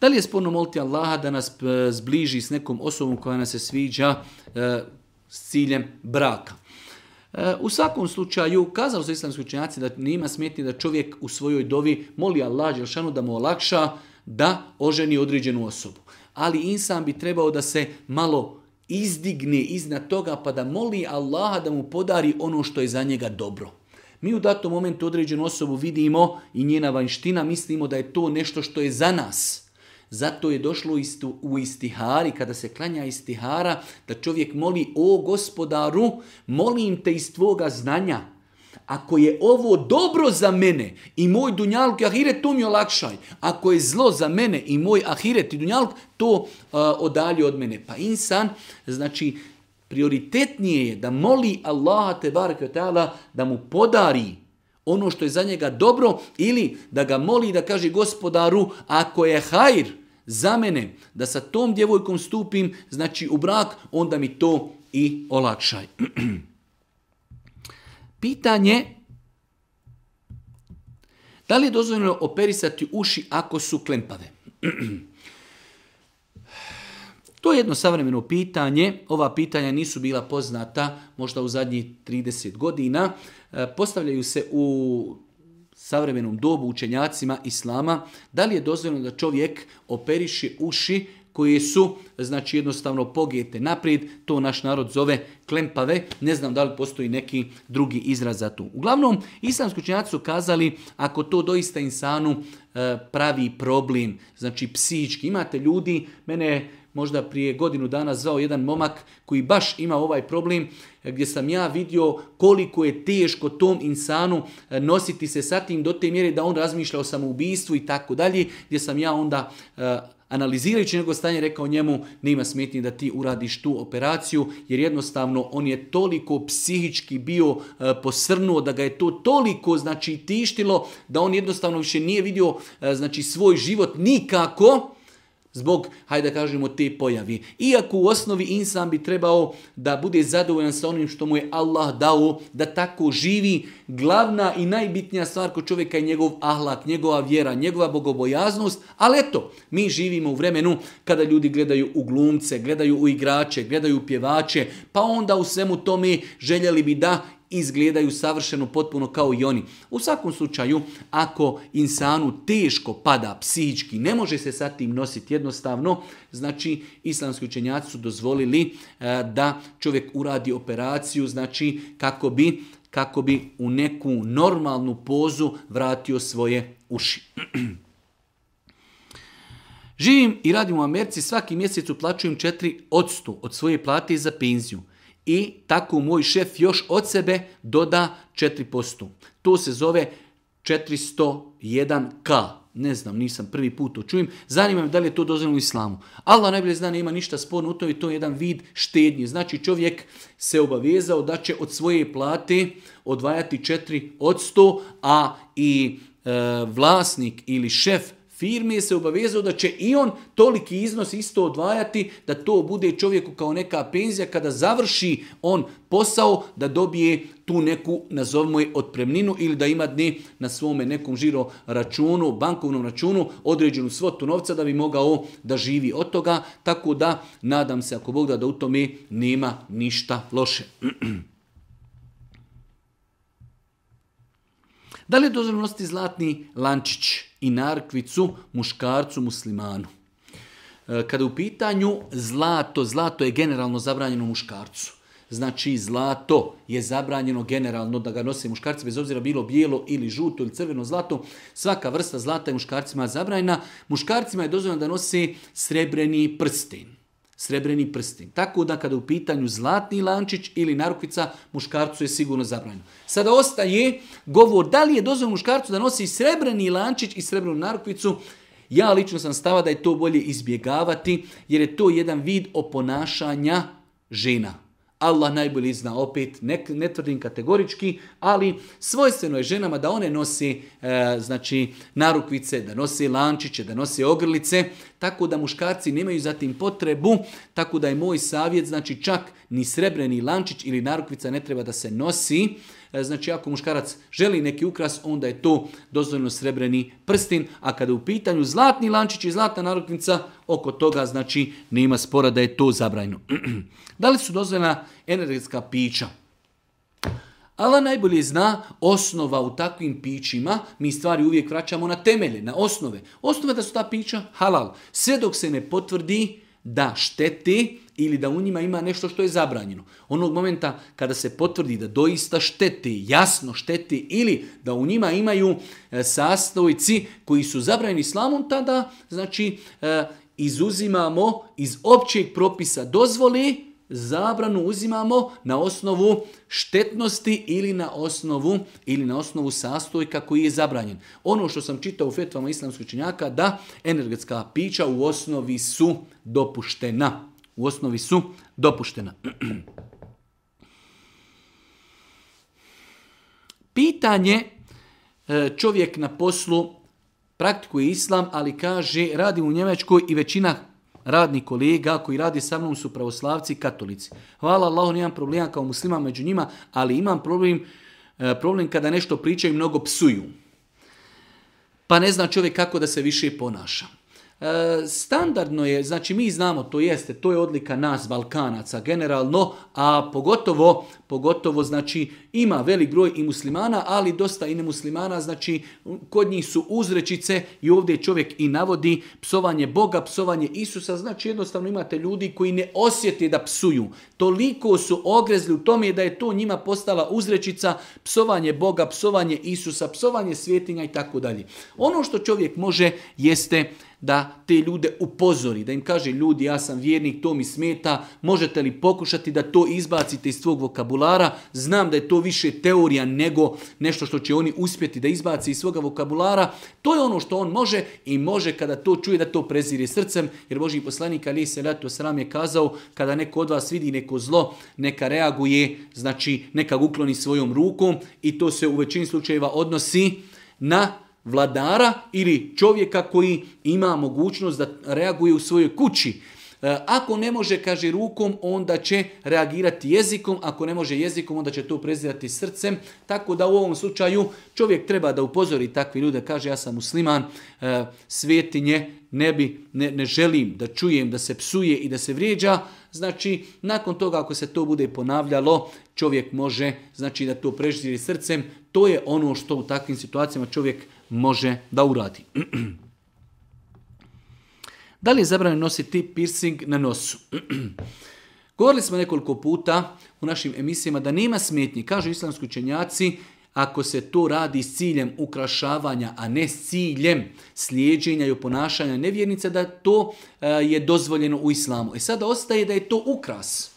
A: Da li je sporno moliti Allaha da nas e, zbliži s nekom osobom koja nas se sviđa e, s ciljem braka? E, u svakom slučaju, kazali su islamski učenjaci da nima smetnje da čovjek u svojoj dovi moli Allah da mu olakša da oženi određenu osobu. Ali insan bi trebao da se malo izdigne iznad toga pa da moli Allaha da mu podari ono što je za njega dobro. Mi u datom momentu određenu osobu vidimo i njena vanština, mislimo da je to nešto što je za nas. Zato je došlo istu, u istihari, kada se klanja istihara, da čovjek moli, o gospodaru, molim te iz tvoga znanja. Ako je ovo dobro za mene i moj dunjalk i ahiret, to mi olakšaj. Ako je zlo za mene i moj ahiret i dunjalk, to uh, odalje od mene. Pa insan, znači, prioritetnije je da moli Allaha te ta'ala da mu podari ono što je za njega dobro ili da ga moli da kaže gospodaru ako je hajr za mene da sa tom djevojkom stupim, znači u brak, onda mi to i olakšaj. *clears throat* Pitanje da li je dozvoljeno operisati uši ako su klempave? *clears throat* To je jedno savremeno pitanje. Ova pitanja nisu bila poznata možda u zadnjih 30 godina. E, postavljaju se u savremenom dobu učenjacima islama, da li je dozvoljeno da čovjek operiše uši koje su, znači jednostavno pogete naprijed, to naš narod zove klempave, ne znam da li postoji neki drugi izraz za to. Uglavnom, islamski učenjaci su kazali, ako to doista insanu e, pravi problem, znači psički, imate ljudi, mene možda prije godinu dana zvao jedan momak koji baš ima ovaj problem, gdje sam ja vidio koliko je teško tom insanu e, nositi se sa tim do te mjere da on razmišlja o samoubistvu i tako dalje, gdje sam ja onda e, analizirajući njegov stanje rekao njemu nema smetnje da ti uradiš tu operaciju jer jednostavno on je toliko psihički bio e, posrnuo da ga je to toliko znači tištilo da on jednostavno više nije vidio znači svoj život nikako Zbog, hajde da kažemo, te pojavi. Iako u osnovi insan bi trebao da bude zadovoljan sa onim što mu je Allah dao, da tako živi, glavna i najbitnija stvar kod čovjeka je njegov ahlak, njegova vjera, njegova bogobojaznost, ali eto, mi živimo u vremenu kada ljudi gledaju u glumce, gledaju u igrače, gledaju u pjevače, pa onda u svemu tome željeli bi da izgledaju savršeno potpuno kao i oni. U svakom slučaju, ako insanu teško pada psihički, ne može se sa tim nositi jednostavno, znači islamski učenjaci su dozvolili e, da čovjek uradi operaciju, znači kako bi kako bi u neku normalnu pozu vratio svoje uši. *clears throat* Živim i radim u Americi, svaki mjesec uplaćujem 4 od od svoje plate za penziju i tako moj šef još od sebe doda 4%. To se zove 401k. Ne znam, nisam prvi put to čujem. Zanima me da li je to dozvoljeno u islamu. Allah najbolje zna, nema ništa sporno u i to je jedan vid štednje. Znači čovjek se obavezao da će od svoje plate odvajati 4 od a i e, vlasnik ili šef firme se obavezao da će i on toliki iznos isto odvajati da to bude čovjeku kao neka penzija kada završi on posao da dobije tu neku, nazovimo je, otpremninu ili da ima dne na svome nekom žiro računu, bankovnom računu, određenu svotu novca da bi mogao da živi od toga. Tako da, nadam se, ako Bog da, da u tome nema ništa loše. *clears throat* da li je dozvoljno zlatni lančić? i narkvicu muškarcu muslimanu. E, kada u pitanju zlato, zlato je generalno zabranjeno muškarcu. Znači zlato je zabranjeno generalno da ga nose muškarci, bez obzira bilo bijelo ili žuto ili crveno zlato. Svaka vrsta zlata je muškarcima zabranjena. Muškarcima je dozvoljeno da nosi srebreni prsten srebreni prsten. Tako da kada je u pitanju zlatni lančić ili narukvica, muškarcu je sigurno zabranjeno. Sada ostaje govor da li je dozvoljeno muškarcu da nosi srebreni lančić i srebrnu narukvicu. Ja lično sam stava da je to bolje izbjegavati jer je to jedan vid oponašanja žena. Allah najbolji zna opet, ne, ne tvrdim kategorički, ali svojstveno je ženama da one nosi e, znači, narukvice, da nosi lančiće, da nosi ogrlice, tako da muškarci nemaju zatim potrebu, tako da je moj savjet, znači čak ni srebreni lančić ili narukvica ne treba da se nosi, E, znači ako muškarac želi neki ukras, onda je to dozvoljeno srebreni prstin, a kada je u pitanju zlatni lančić i zlatna naruknica, oko toga znači nema spora da je to zabrajno. *clears throat* da li su dozvoljena energetska pića? Ala najbolje zna osnova u takvim pićima, mi stvari uvijek vraćamo na temelje, na osnove. Osnove da su ta pića halal. Sve dok se ne potvrdi da šteti ili da u njima ima nešto što je zabranjeno. Onog momenta kada se potvrdi da doista šteti, jasno šteti ili da u njima imaju e, sastojci koji su zabranjeni islamom, tada znači e, izuzimamo iz općeg propisa dozvoli zabranu uzimamo na osnovu štetnosti ili na osnovu ili na osnovu sastojka koji je zabranjen. Ono što sam čitao u fetvama islamskih činjaka da energetska pića u osnovi su dopuštena. U osnovi su dopuštena. *clears throat* Pitanje e, čovjek na poslu praktikuje islam, ali kaže radi u Njemačkoj i većina radni kolega koji radi sa mnom su pravoslavci i katolici. Hvala Allahu, nemam problema kao muslima među njima, ali imam problem, e, problem kada nešto pričaju i mnogo psuju. Pa ne zna čovjek kako da se više ponaša. E, standardno je, znači mi znamo, to jeste, to je odlika nas Balkanaca generalno, a pogotovo, pogotovo znači ima velik broj i muslimana, ali dosta i nemuslimana, znači kod njih su uzrečice i ovdje čovjek i navodi psovanje Boga, psovanje Isusa, znači jednostavno imate ljudi koji ne osjete da psuju. Toliko su ogrezli u tome da je to njima postala uzrečica psovanje Boga, psovanje Isusa, psovanje svjetinja i tako dalje. Ono što čovjek može jeste da te ljude upozori, da im kaže ljudi ja sam vjernik, to mi smeta, možete li pokušati da to izbacite iz svog vokabulara, znam da je to više teorija nego nešto što će oni uspjeti da izbaci iz svoga vokabulara. To je ono što on može i može kada to čuje da to prezire srcem, jer Boži poslanik Ali Selatu Sram je kazao kada neko od vas vidi neko zlo, neka reaguje, znači neka ukloni svojom rukom i to se u većini slučajeva odnosi na vladara ili čovjeka koji ima mogućnost da reaguje u svojoj kući. E, ako ne može, kaže rukom, onda će reagirati jezikom, ako ne može jezikom, onda će to prezirati srcem. Tako da u ovom slučaju čovjek treba da upozori takvi ljude, kaže ja sam musliman, e, svetinje, ne, bi, ne, ne želim da čujem da se psuje i da se vrijeđa, Znači, nakon toga ako se to bude ponavljalo, čovjek može znači da to prežiri srcem. To je ono što u takvim situacijama čovjek može da uradi. *clears throat* Da li je zabranjeno nositi piercing na nosu? *clears throat* Govorili smo nekoliko puta u našim emisijama da nema smetnji. Kažu islamski učenjaci, ako se to radi s ciljem ukrašavanja, a ne s ciljem slijeđenja i oponašanja nevjernica, da to e, je dozvoljeno u islamu. I e, sada ostaje da je to ukras.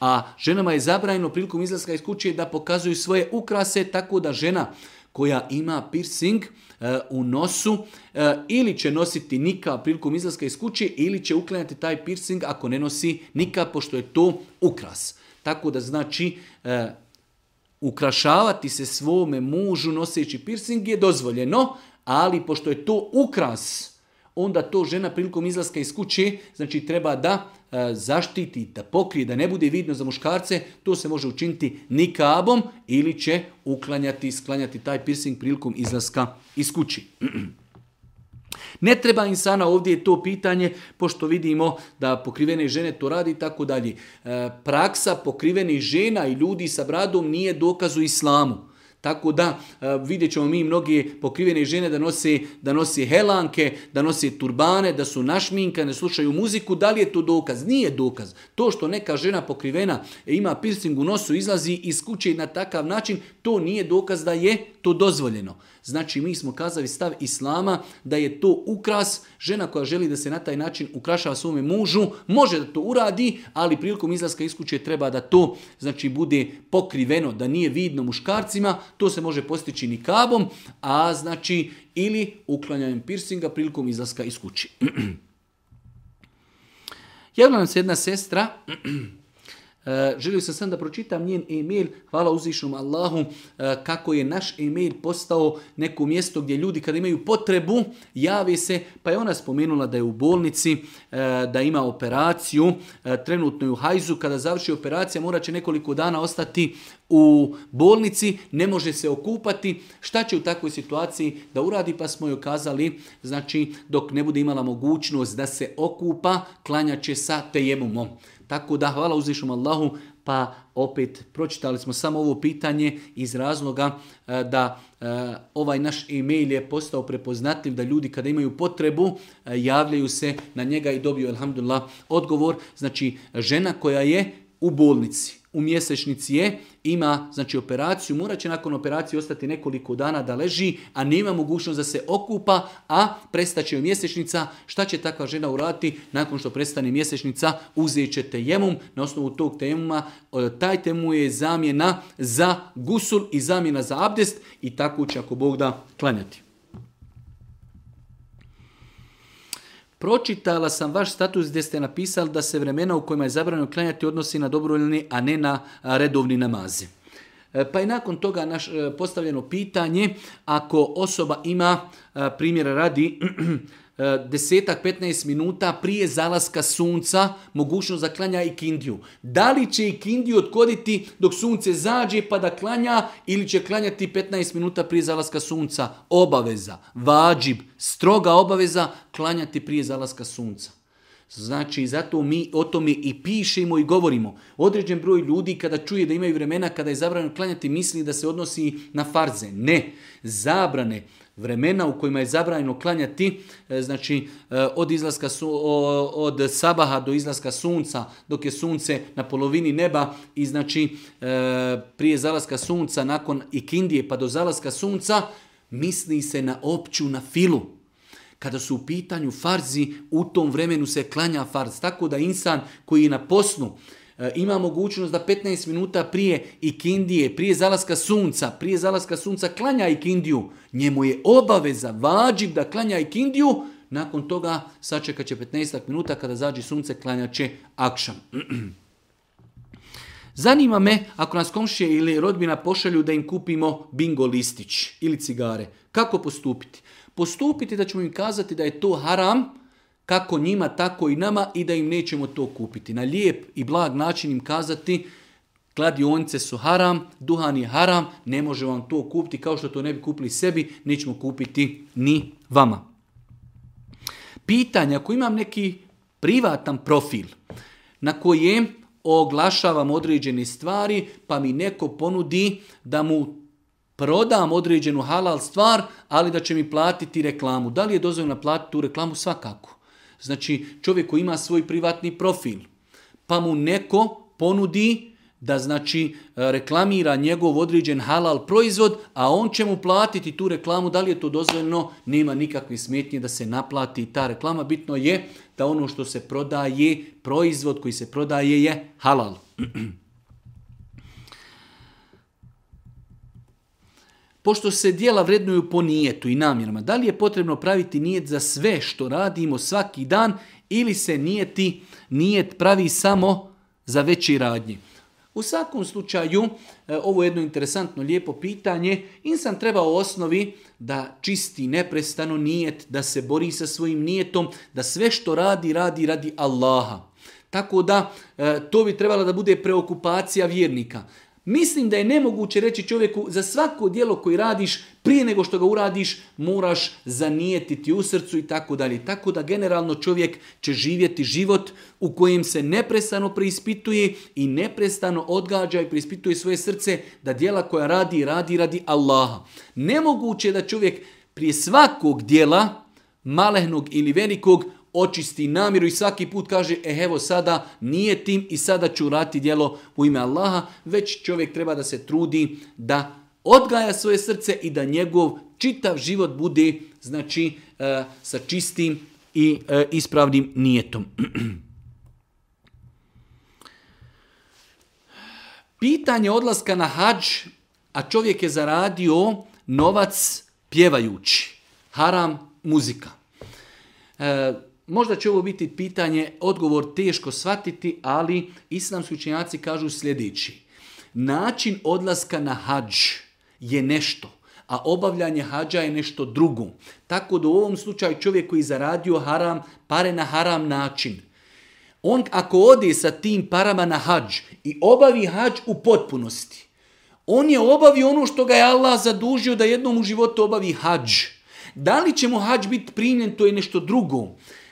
A: A ženama je zabranjeno prilikom izlaska iz kuće da pokazuju svoje ukrase, tako da žena koja ima piercing, E, u nosu e, ili će nositi nika prilikom izlaska iz kuće ili će uklanjati taj piercing ako ne nosi nika pošto je to ukras. Tako da znači e, ukrašavati se svome mužu noseći piercing je dozvoljeno, ali pošto je to ukras, onda to žena prilikom izlaska iz kuće, znači treba da E, zaštiti, da pokrije, da ne bude vidno za muškarce, to se može učiniti nikabom ili će uklanjati, sklanjati taj piercing prilikom izlaska iz kući. *clears throat* Ne treba insana ovdje to pitanje, pošto vidimo da pokrivene žene to radi i tako dalje. E, praksa pokrivenih žena i ljudi sa bradom nije u islamu. Tako da e, vidjet ćemo mi mnoge pokrivene žene da nose, da nose helanke, da nose turbane, da su našminka, ne slušaju muziku. Da li je to dokaz? Nije dokaz. To što neka žena pokrivena ima piercing u nosu, izlazi iz kuće na takav način, to nije dokaz da je to dozvoljeno. Znači mi smo kazali stav islama da je to ukras, žena koja želi da se na taj način ukrašava svome mužu, može da to uradi, ali prilikom izlaska iz kuće treba da to znači bude pokriveno, da nije vidno muškarcima, to se može postići nikabom, a znači ili uklanjanjem piercinga prilikom izlaska iz kuće. *clears throat* Javila nam se jedna sestra *clears throat* E, želio sam sam da pročitam njen e-mail, hvala uzvišnom Allahu, e, kako je naš e-mail postao neko mjesto gdje ljudi kada imaju potrebu, jave se, pa je ona spomenula da je u bolnici, e, da ima operaciju, trenutno je u hajzu, kada završi operacija mora će nekoliko dana ostati u bolnici, ne može se okupati, šta će u takvoj situaciji da uradi, pa smo joj kazali, znači dok ne bude imala mogućnost da se okupa, klanja će sa tejemumom. Tako da hvala uzvišom Allahu, pa opet pročitali smo samo ovo pitanje iz razloga e, da e, ovaj naš e-mail je postao prepoznatljiv, da ljudi kada imaju potrebu e, javljaju se na njega i dobiju, alhamdulillah, odgovor. Znači, žena koja je u bolnici, u mjesečnici je, ima znači operaciju, morat će nakon operacije ostati nekoliko dana da leži, a nema mogućnost da se okupa, a prestaće joj mjesečnica. Šta će takva žena uraditi nakon što prestane mjesečnica? Uzet će tejemum, na osnovu tog tejemuma, e, taj temu je zamjena za gusul i zamjena za abdest i tako će ako Bog da klanjati. Pročitala sam vaš status gdje ste napisali da se vremena u kojima je zabranjeno klanjati odnosi na dobrovoljni, a ne na redovni namazi. E, pa i nakon toga naš e, postavljeno pitanje, ako osoba ima e, primjera radi *clears throat* E, desetak, 15 minuta prije zalaska sunca mogućnost zaklanja klanja i kindiju. Da li će i kindiju odkoditi dok sunce zađe pa da klanja ili će klanjati 15 minuta prije zalaska sunca? Obaveza, vađib, stroga obaveza klanjati prije zalaska sunca. Znači, zato mi o tome i pišemo i govorimo. Određen broj ljudi kada čuje da imaju vremena kada je zabranjeno klanjati misli da se odnosi na farze. Ne, zabrane vremena u kojima je zabranjeno klanjati, e, znači e, od, izlaska, od sabaha do izlaska sunca, dok je sunce na polovini neba i znači e, prije zalaska sunca, nakon ikindije pa do zalaska sunca, misli se na opću, na filu. Kada su u pitanju farzi, u tom vremenu se klanja farz. Tako da insan koji je na posnu, E, ima mogućnost da 15 minuta prije ikindije, prije zalaska sunca, prije zalaska sunca klanja ikindiju. Njemu je obaveza, vađib da klanja ikindiju, nakon toga sačekat će 15 minuta kada zađi sunce klanja će akšam. *clears throat* Zanima me ako nas komšije ili rodbina pošalju da im kupimo bingo listić ili cigare. Kako postupiti? Postupiti da ćemo im kazati da je to haram, kako njima, tako i nama i da im nećemo to kupiti. Na lijep i blag način im kazati kladionice su haram, duhan je haram, ne može vam to kupiti, kao što to ne bi kupili sebi, nećemo kupiti ni vama. Pitanje, ako imam neki privatan profil na kojem oglašavam određene stvari, pa mi neko ponudi da mu prodam određenu halal stvar, ali da će mi platiti reklamu. Da li je dozvoljeno platiti tu reklamu? Svakako. Znači čovjek koji ima svoj privatni profil, pa mu neko ponudi da znači e, reklamira njegov određen halal proizvod, a on će mu platiti tu reklamu, da li je to dozvoljeno, nema nikakve smetnje da se naplati ta reklama. Bitno je da ono što se prodaje, proizvod koji se prodaje je halal. *clears throat* pošto se dijela vrednuju po nijetu i namjerama, da li je potrebno praviti nijet za sve što radimo svaki dan ili se nijeti, nijet pravi samo za veći radnje. U svakom slučaju, e, ovo je jedno interesantno, lijepo pitanje. Insan treba u osnovi da čisti neprestano nijet, da se bori sa svojim nijetom, da sve što radi, radi radi Allaha. Tako da, e, to bi trebala da bude preokupacija vjernika. Mislim da je nemoguće reći čovjeku za svako djelo koji radiš, prije nego što ga uradiš, moraš zanijetiti u srcu i tako dalje. Tako da generalno čovjek će živjeti život u kojem se neprestano preispituje i neprestano odgađa i preispituje svoje srce da djela koja radi, radi, radi Allaha. Nemoguće je da čovjek prije svakog dijela, malehnog ili velikog, očisti namjeru i svaki put kaže e, evo sada nije tim i sada ću rati djelo u ime Allaha, već čovjek treba da se trudi da odgaja svoje srce i da njegov čitav život bude znači e, sa čistim i e, ispravnim nijetom. *clears throat* Pitanje odlaska na hađ, a čovjek je zaradio novac pjevajući. Haram muzika. E, Možda će ovo biti pitanje, odgovor teško shvatiti, ali islamski učenjaci kažu sljedeći. Način odlaska na hađ je nešto, a obavljanje hađa je nešto drugo. Tako da u ovom slučaju čovjek koji zaradio haram, pare na haram način. On ako ode sa tim parama na hađ i obavi hađ u potpunosti, on je obavio ono što ga je Allah zadužio da jednom u životu obavi hađ. Da li će mu hađ biti primljen, to je nešto drugo.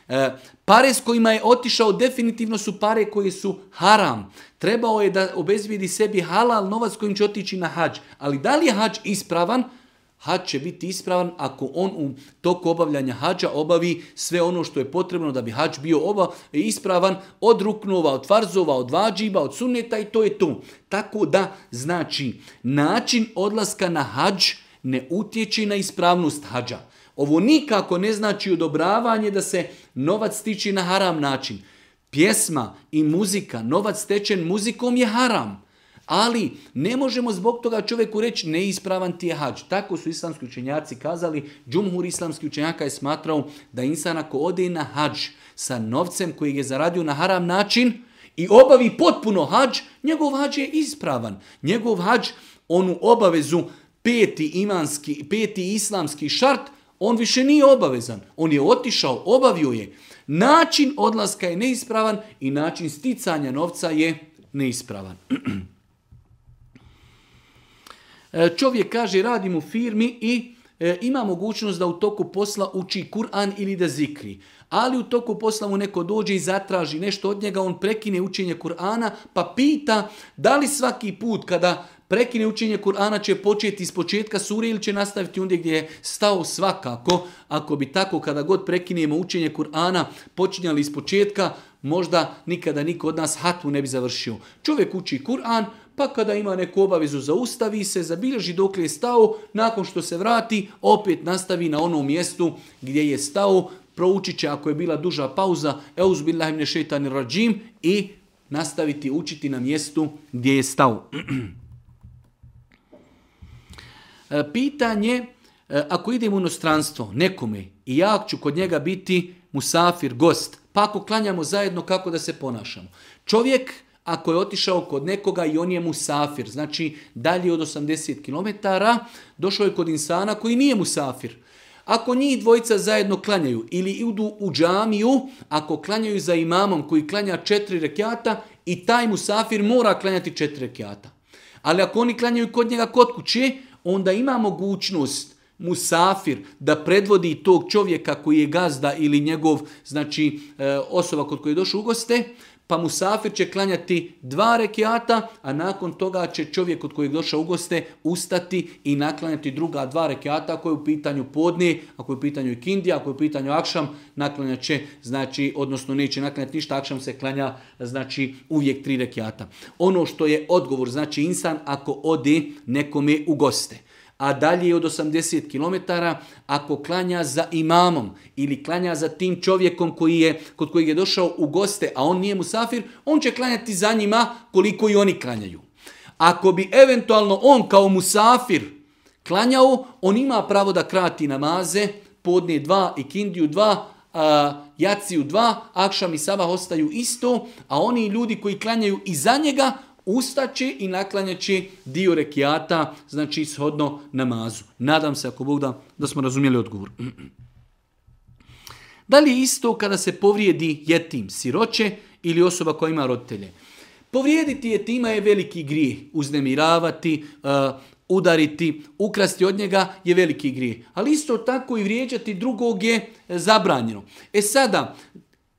A: E, pare s kojima je otišao definitivno su pare koje su haram. Trebao je da obezvijedi sebi halal novac kojim će otići na hađ. Ali da li je hađ ispravan? Hađ će biti ispravan ako on u toku obavljanja hađa obavi sve ono što je potrebno da bi hađ bio e, ispravan od ruknova, od farzova, od vađiba, od suneta i to je to. Tako da, znači, način odlaska na hađ ne utječe na ispravnost hađa. Ovo nikako ne znači odobravanje da se novac stiči na haram način. Pjesma i muzika, novac stečen muzikom je haram. Ali ne možemo zbog toga čovjeku reći neispravan ti je hađ. Tako su islamski učenjaci kazali, džumhur islamski učenjaka je smatrao da insan ako ode na hađ sa novcem koji je zaradio na haram način i obavi potpuno hađ, njegov hađ je ispravan. Njegov hađ, onu obavezu peti, imanski, peti islamski šart, on više nije obavezan. On je otišao, obavio je. Način odlaska je neispravan i način sticanja novca je neispravan. *clears throat* E, čovjek kaže radim u firmi i e, ima mogućnost da u toku posla uči Kur'an ili da zikri. Ali u toku posla mu neko dođe i zatraži nešto od njega, on prekine učenje Kur'ana pa pita da li svaki put kada prekine učenje Kur'ana će početi iz početka sure ili će nastaviti ondje gdje je stao svakako. Ako bi tako kada god prekinemo učenje Kur'ana počinjali iz početka, možda nikada niko od nas hatu ne bi završio. Čovjek uči Kur'an, pa kada ima neku obavezu zaustavi se, zabilježi dokle je stao, nakon što se vrati, opet nastavi na onom mjestu gdje je stao, proučit će ako je bila duža pauza, euzubillahimne im šeitanir rađim i nastaviti učiti na mjestu gdje je stao. *clears throat* E, pitanje, e, ako idem u inostranstvo nekome i ja ću kod njega biti musafir, gost, pa ako klanjamo zajedno kako da se ponašamo. Čovjek ako je otišao kod nekoga i on je musafir, znači dalje od 80 km, došao je kod insana koji nije musafir. Ako njih dvojica zajedno klanjaju ili idu u džamiju, ako klanjaju za imamom koji klanja četiri rekiata i taj musafir mora klanjati četiri rekiata. Ali ako oni klanjaju kod njega kod kuće, onda ima mogućnost musafir da predvodi tog čovjeka koji je gazda ili njegov znači e, osoba kod koje je došao u goste pa musafir će klanjati dva rekiata, a nakon toga će čovjek od kojeg došao u goste ustati i naklanjati druga dva rekiata, ako je u pitanju podne, ako je u pitanju i kindija, ako je u pitanju akšam, naklanjat će, znači, odnosno neće naklanjati ništa, akšam se klanja, znači, uvijek tri rekiata. Ono što je odgovor, znači, insan ako ode nekome u goste a dalje je od 80 km, ako klanja za imamom ili klanja za tim čovjekom koji je, kod kojeg je došao u goste, a on nije musafir, on će klanjati za njima koliko i oni klanjaju. Ako bi eventualno on kao musafir klanjao, on ima pravo da krati namaze, podne dva i kindiju dva, a, jaciju dva, akšam i sava ostaju isto, a oni ljudi koji klanjaju i za njega, ustaći i naklanjaći dio rekiata, znači shodno namazu. Nadam se, ako Bog da, da smo razumjeli odgovor. *clears throat* Da li je isto kada se povrijedi jetim, siroće ili osoba koja ima roditelje? Povrijediti jetima je veliki grije, uznemiravati, e, udariti, ukrasti od njega je veliki grije. Ali isto tako i vrijeđati drugog je e, zabranjeno. E sada,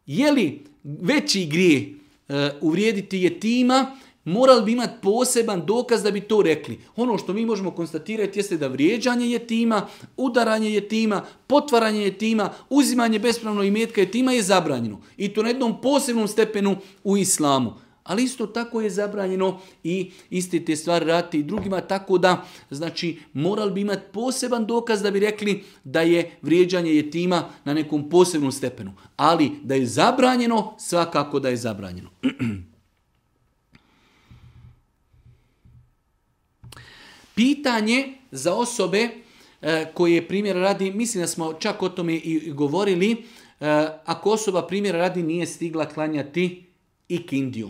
A: je li veći grijeh e, uvrijediti jetima morali bi imati poseban dokaz da bi to rekli. Ono što mi možemo konstatirati jeste da vrijeđanje je tima, udaranje je tima, potvaranje je tima, uzimanje bespravno imetka je tima je zabranjeno. I to na jednom posebnom stepenu u islamu. Ali isto tako je zabranjeno i iste te stvari raditi i drugima, tako da znači moral bi imati poseban dokaz da bi rekli da je vrijeđanje je tima na nekom posebnom stepenu. Ali da je zabranjeno, svakako da je zabranjeno. *clears throat* Pitanje za osobe e, koje primjera radi, mislim da smo čak o tome i govorili, e, ako osoba primjera radi nije stigla klanjati ikindiju.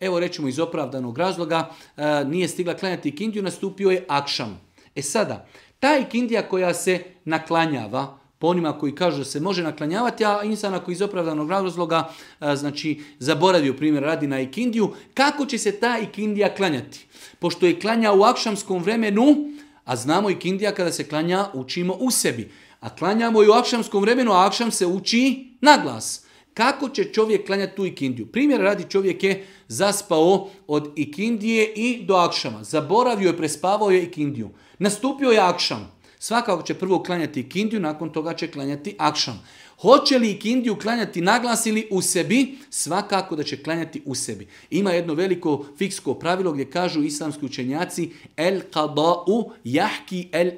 A: Evo rećemo iz opravdanog razloga, e, nije stigla klanjati ikindiju, nastupio je akšam. E sada, ta ikindija koja se naklanjava, po onima koji kažu da se može naklanjavati, a insan ako iz opravdanog razloga, znači zaboravio primjer radi na ikindiju, kako će se ta ikindija klanjati? Pošto je klanja u akšamskom vremenu, a znamo ikindija kada se klanja učimo u sebi. A klanjamo i u akšamskom vremenu, a akšam se uči na glas. Kako će čovjek klanjati tu ikindiju? Primjer radi čovjek je zaspao od ikindije i do akšama. Zaboravio je, prespavao je ikindiju. Nastupio je akšam. Svakako će prvo klanjati kindiju, nakon toga će klanjati akšam. Hoće li kindiju klanjati naglas ili u sebi? Svakako da će klanjati u sebi. Ima jedno veliko fiksko pravilo gdje kažu islamski učenjaci el qada'u jahki el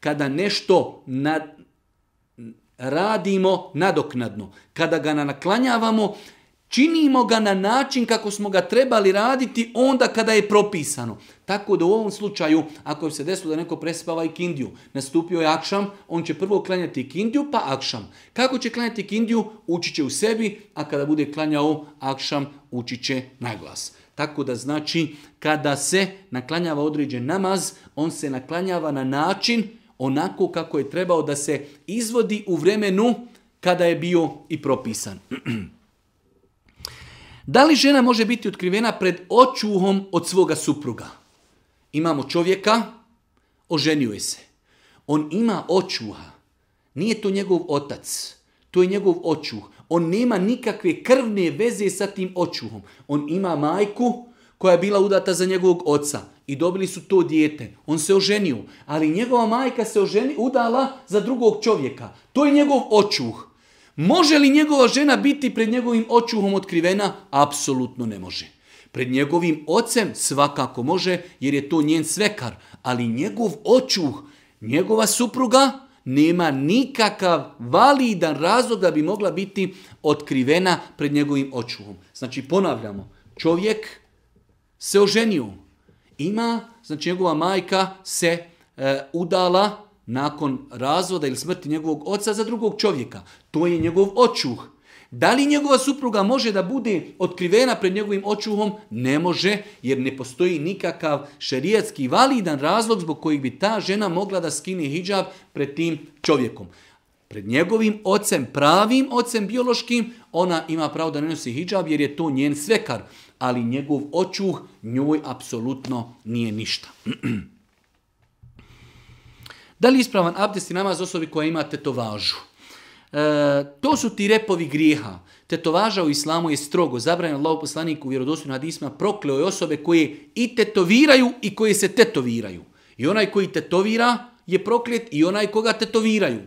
A: Kada nešto radimo nadoknadno, kada ga naklanjavamo, Činimo ga na način kako smo ga trebali raditi onda kada je propisano. Tako da u ovom slučaju, ako se desilo da neko prespava i kindiju, nastupio je akšam, on će prvo klanjati kindiju pa akšam. Kako će klanjati kindiju? Učit će u sebi, a kada bude klanjao akšam, ući će na glas. Tako da znači, kada se naklanjava određen namaz, on se naklanjava na način onako kako je trebao da se izvodi u vremenu kada je bio i propisan. *clears throat* Da li žena može biti otkrivena pred očuhom od svoga supruga? Imamo čovjeka, oženio je se. On ima očuha. Nije to njegov otac. To je njegov očuh. On nema nikakve krvne veze sa tim očuhom. On ima majku koja je bila udata za njegovog oca i dobili su to dijete. On se oženio, ali njegova majka se oženi, udala za drugog čovjeka. To je njegov očuh. Može li njegova žena biti pred njegovim očuhom otkrivena? Apsolutno ne može. Pred njegovim ocem svakako može, jer je to njen svekar, ali njegov očuh, njegova supruga, nema nikakav validan razlog da bi mogla biti otkrivena pred njegovim očuhom. Znači, ponavljamo, čovjek se oženio. Ima, znači njegova majka se e, udala nakon razvoda ili smrti njegovog oca za drugog čovjeka. To je njegov očuh. Da li njegova supruga može da bude otkrivena pred njegovim očuhom? Ne može, jer ne postoji nikakav šerijatski validan razlog zbog kojeg bi ta žena mogla da skine hijab pred tim čovjekom. Pred njegovim ocem, pravim ocem biološkim, ona ima pravo da ne nosi hijab jer je to njen svekar, ali njegov očuh njoj apsolutno nije ništa. *clears throat* Da li ispravan abdest i namaz osobi koja ima tetovažu? E, to su ti repovi grijeha. Tetovaža u islamu je strogo. Zabranjen Allah poslaniku u vjerodostojnim hadisma prokleo je osobe koje i tetoviraju i koje se tetoviraju. I onaj koji tetovira je proklet i onaj koga tetoviraju.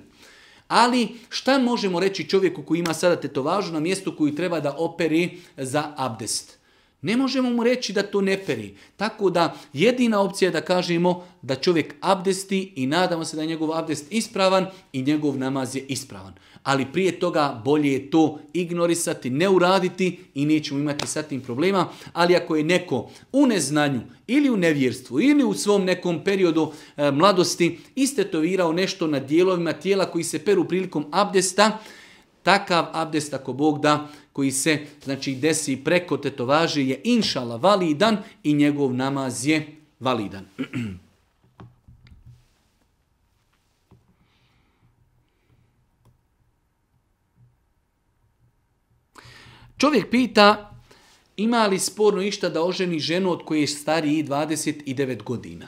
A: Ali šta možemo reći čovjeku koji ima sada tetovažu na mjestu koji treba da operi za abdest? Ne možemo mu reći da to ne peri. Tako da jedina opcija je da kažemo da čovjek abdesti i nadamo se da je njegov abdest ispravan i njegov namaz je ispravan. Ali prije toga bolje je to ignorisati, ne uraditi i nećemo imati sa tim problema. Ali ako je neko u neznanju ili u nevjerstvu ili u svom nekom periodu e, mladosti istetovirao nešto na dijelovima tijela koji se peru prilikom abdesta, takav abdest ako Bog da koji se znači desi preko tetovaže je inšala validan i njegov namaz je validan. *clears throat* Čovjek pita ima li sporno išta da oženi ženu od koje je stariji 29 godina.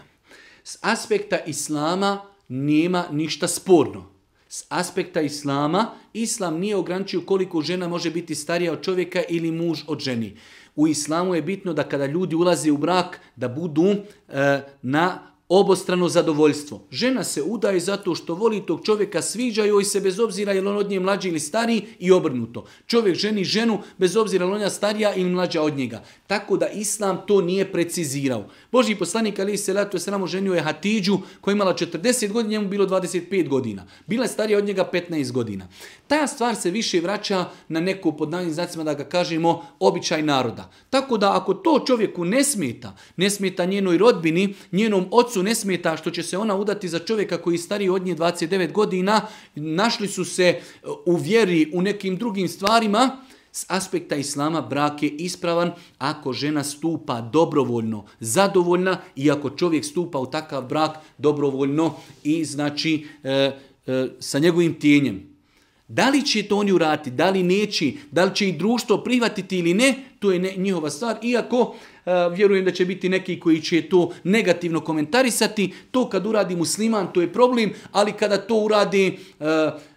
A: S aspekta islama nema ništa sporno. S aspekta islama, islam nije ograničio koliko žena može biti starija od čovjeka ili muž od ženi. U islamu je bitno da kada ljudi ulaze u brak, da budu e, na obostrano zadovoljstvo. Žena se udaje zato što voli tog čovjeka, sviđa joj se bez obzira je li on od nje mlađi ili stariji i obrnuto. Čovjek ženi ženu bez obzira je li ona starija ili mlađa od njega. Tako da Islam to nije precizirao. Boži poslanik Ali Selatu sramo ženio je Hatidžu koja je imala 40 godina, njemu bilo 25 godina. Bila je starija od njega 15 godina. Ta stvar se više vraća na neku pod navim znacima da ga kažemo običaj naroda. Tako da ako to čovjeku ne smeta, ne smeta njenoj rodbini, njenom ocu, ne smeta što će se ona udati za čovjeka koji je stariji od nje 29 godina, našli su se e, u vjeri u nekim drugim stvarima, s aspekta islama brak je ispravan ako žena stupa dobrovoljno, zadovoljna i ako čovjek stupa u takav brak dobrovoljno i znači e, e, sa njegovim tijenjem. Da li će to oni urati, da li neće, da li će i društvo prihvatiti ili ne, to je ne, njihova stvar. Iako E, vjerujem da će biti neki koji će to negativno komentarisati. To kad uradi musliman, to je problem, ali kada to uradi e,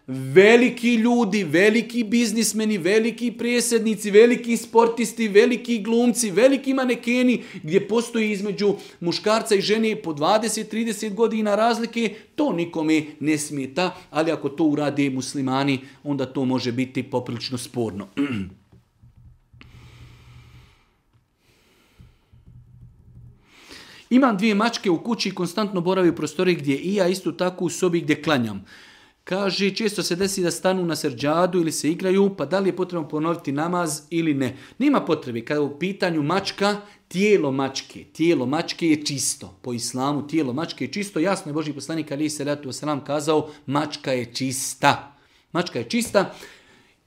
A: veliki ljudi, veliki biznismeni, veliki prijesednici, veliki sportisti, veliki glumci, veliki manekeni gdje postoji između muškarca i žene po 20-30 godina razlike, to nikome ne smeta, ali ako to urade muslimani, onda to može biti poprilično sporno. *clears throat* Imam dvije mačke u kući i konstantno boravi u prostoriji gdje i ja isto tako u sobi gdje klanjam. Kaže, često se desi da stanu na srđadu ili se igraju, pa da li je potrebno ponoviti namaz ili ne. Nema potrebe, kada u pitanju mačka, tijelo mačke, tijelo mačke je čisto. Po islamu tijelo mačke je čisto. Jasno je Boži poslanik Ali se ratu sram kazao, mačka je čista. Mačka je čista.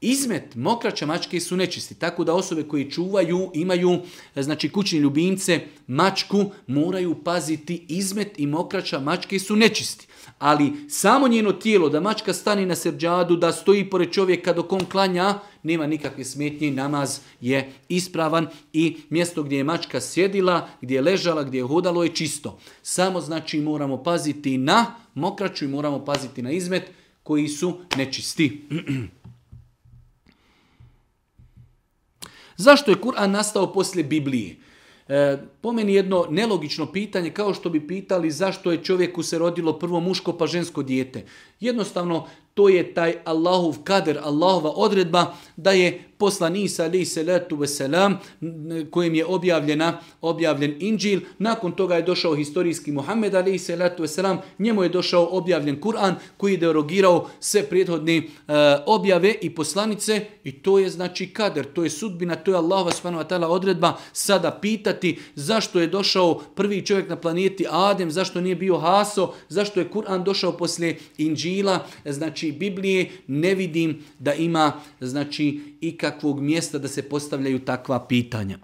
A: Izmet mokraća mačke su nečisti, tako da osobe koje čuvaju, imaju znači kućni ljubimce, mačku, moraju paziti izmet i mokraća mačke su nečisti. Ali samo njeno tijelo, da mačka stani na srđadu, da stoji pored čovjeka dok on klanja, nema nikakve smetnje, namaz je ispravan i mjesto gdje je mačka sjedila, gdje je ležala, gdje je hodalo je čisto. Samo znači moramo paziti na mokraću i moramo paziti na izmet koji su nečisti. *clears throat* Zašto je Kur'an nastao poslije Biblije? E, po meni jedno nelogično pitanje, kao što bi pitali zašto je čovjeku se rodilo prvo muško pa žensko dijete. Jednostavno, to je taj Allahov kader, Allahova odredba da je poslanisa ali se letu veselam kojim je objavljena, objavljen Inđil. Nakon toga je došao historijski Muhammed ali se letu veselam. Njemu je došao objavljen Kur'an koji je derogirao sve prethodne e, objave i poslanice i to je znači kader, to je sudbina, to je Allah subhanahu odredba sada pitati zašto je došao prvi čovjek na planeti Adem, zašto nije bio Haso, zašto je Kur'an došao poslije Inđila, znači Biblije, ne vidim da ima znači i takvog mjesta da se postavljaju takva pitanja.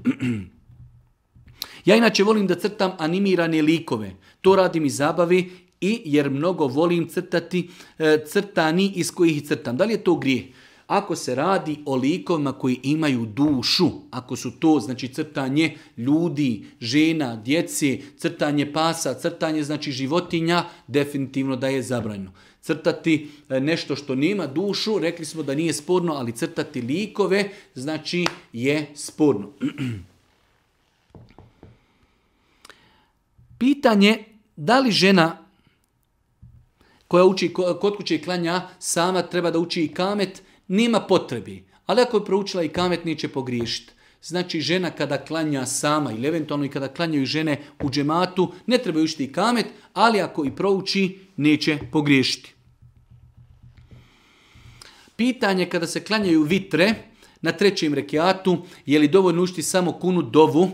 A: *clears throat* ja inače volim da crtam animirane likove. To radim iz zabavi i jer mnogo volim crtati e, crtani iz kojih crtam. Da li je to grije? Ako se radi o likovima koji imaju dušu, ako su to znači crtanje ljudi, žena, djeci, crtanje pasa, crtanje znači životinja, definitivno da je zabranjeno crtati e, nešto što nema dušu, rekli smo da nije sporno, ali crtati likove, znači je sporno. *clears throat* Pitanje da li žena koja uči kod kuće i klanja sama treba da uči i kamet, nema potrebi. Ali ako je proučila i kamet, neće pogriješiti. Znači žena kada klanja sama ili eventualno i kada klanjaju žene u džematu, ne treba učiti i kamet, ali ako i prouči, neće pogriješiti. Pitanje kada se klanjaju vitre na trećem rekiatu, je li dovoljno učiti samo kunu dovu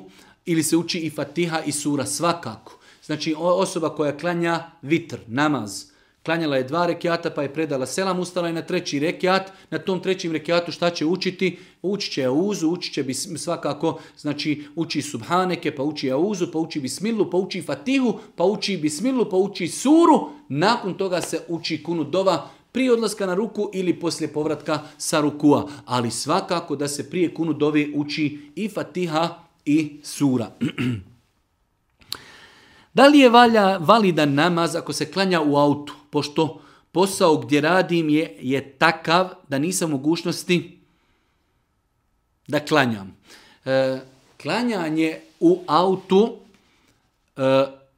A: ili se uči i fatiha i sura svakako. Znači osoba koja klanja vitr, namaz, klanjala je dva rekiata pa je predala selam, ustala je na treći rekiat, na tom trećem rekiatu šta će učiti? Učit će auzu, učit će svakako, znači uči subhaneke, pa uči auzu, pa uči bismilu, pa uči fatihu, pa uči bismilu, pa uči suru, nakon toga se uči kunu dova, prije odlaska na ruku ili poslije povratka sa rukua. Ali svakako da se prije kunu dove uči i fatiha i sura. *clears throat* da li je valja, validan namaz ako se klanja u autu? Pošto posao gdje radim je, je takav da nisam mogućnosti da klanjam. E, klanjanje u autu, e,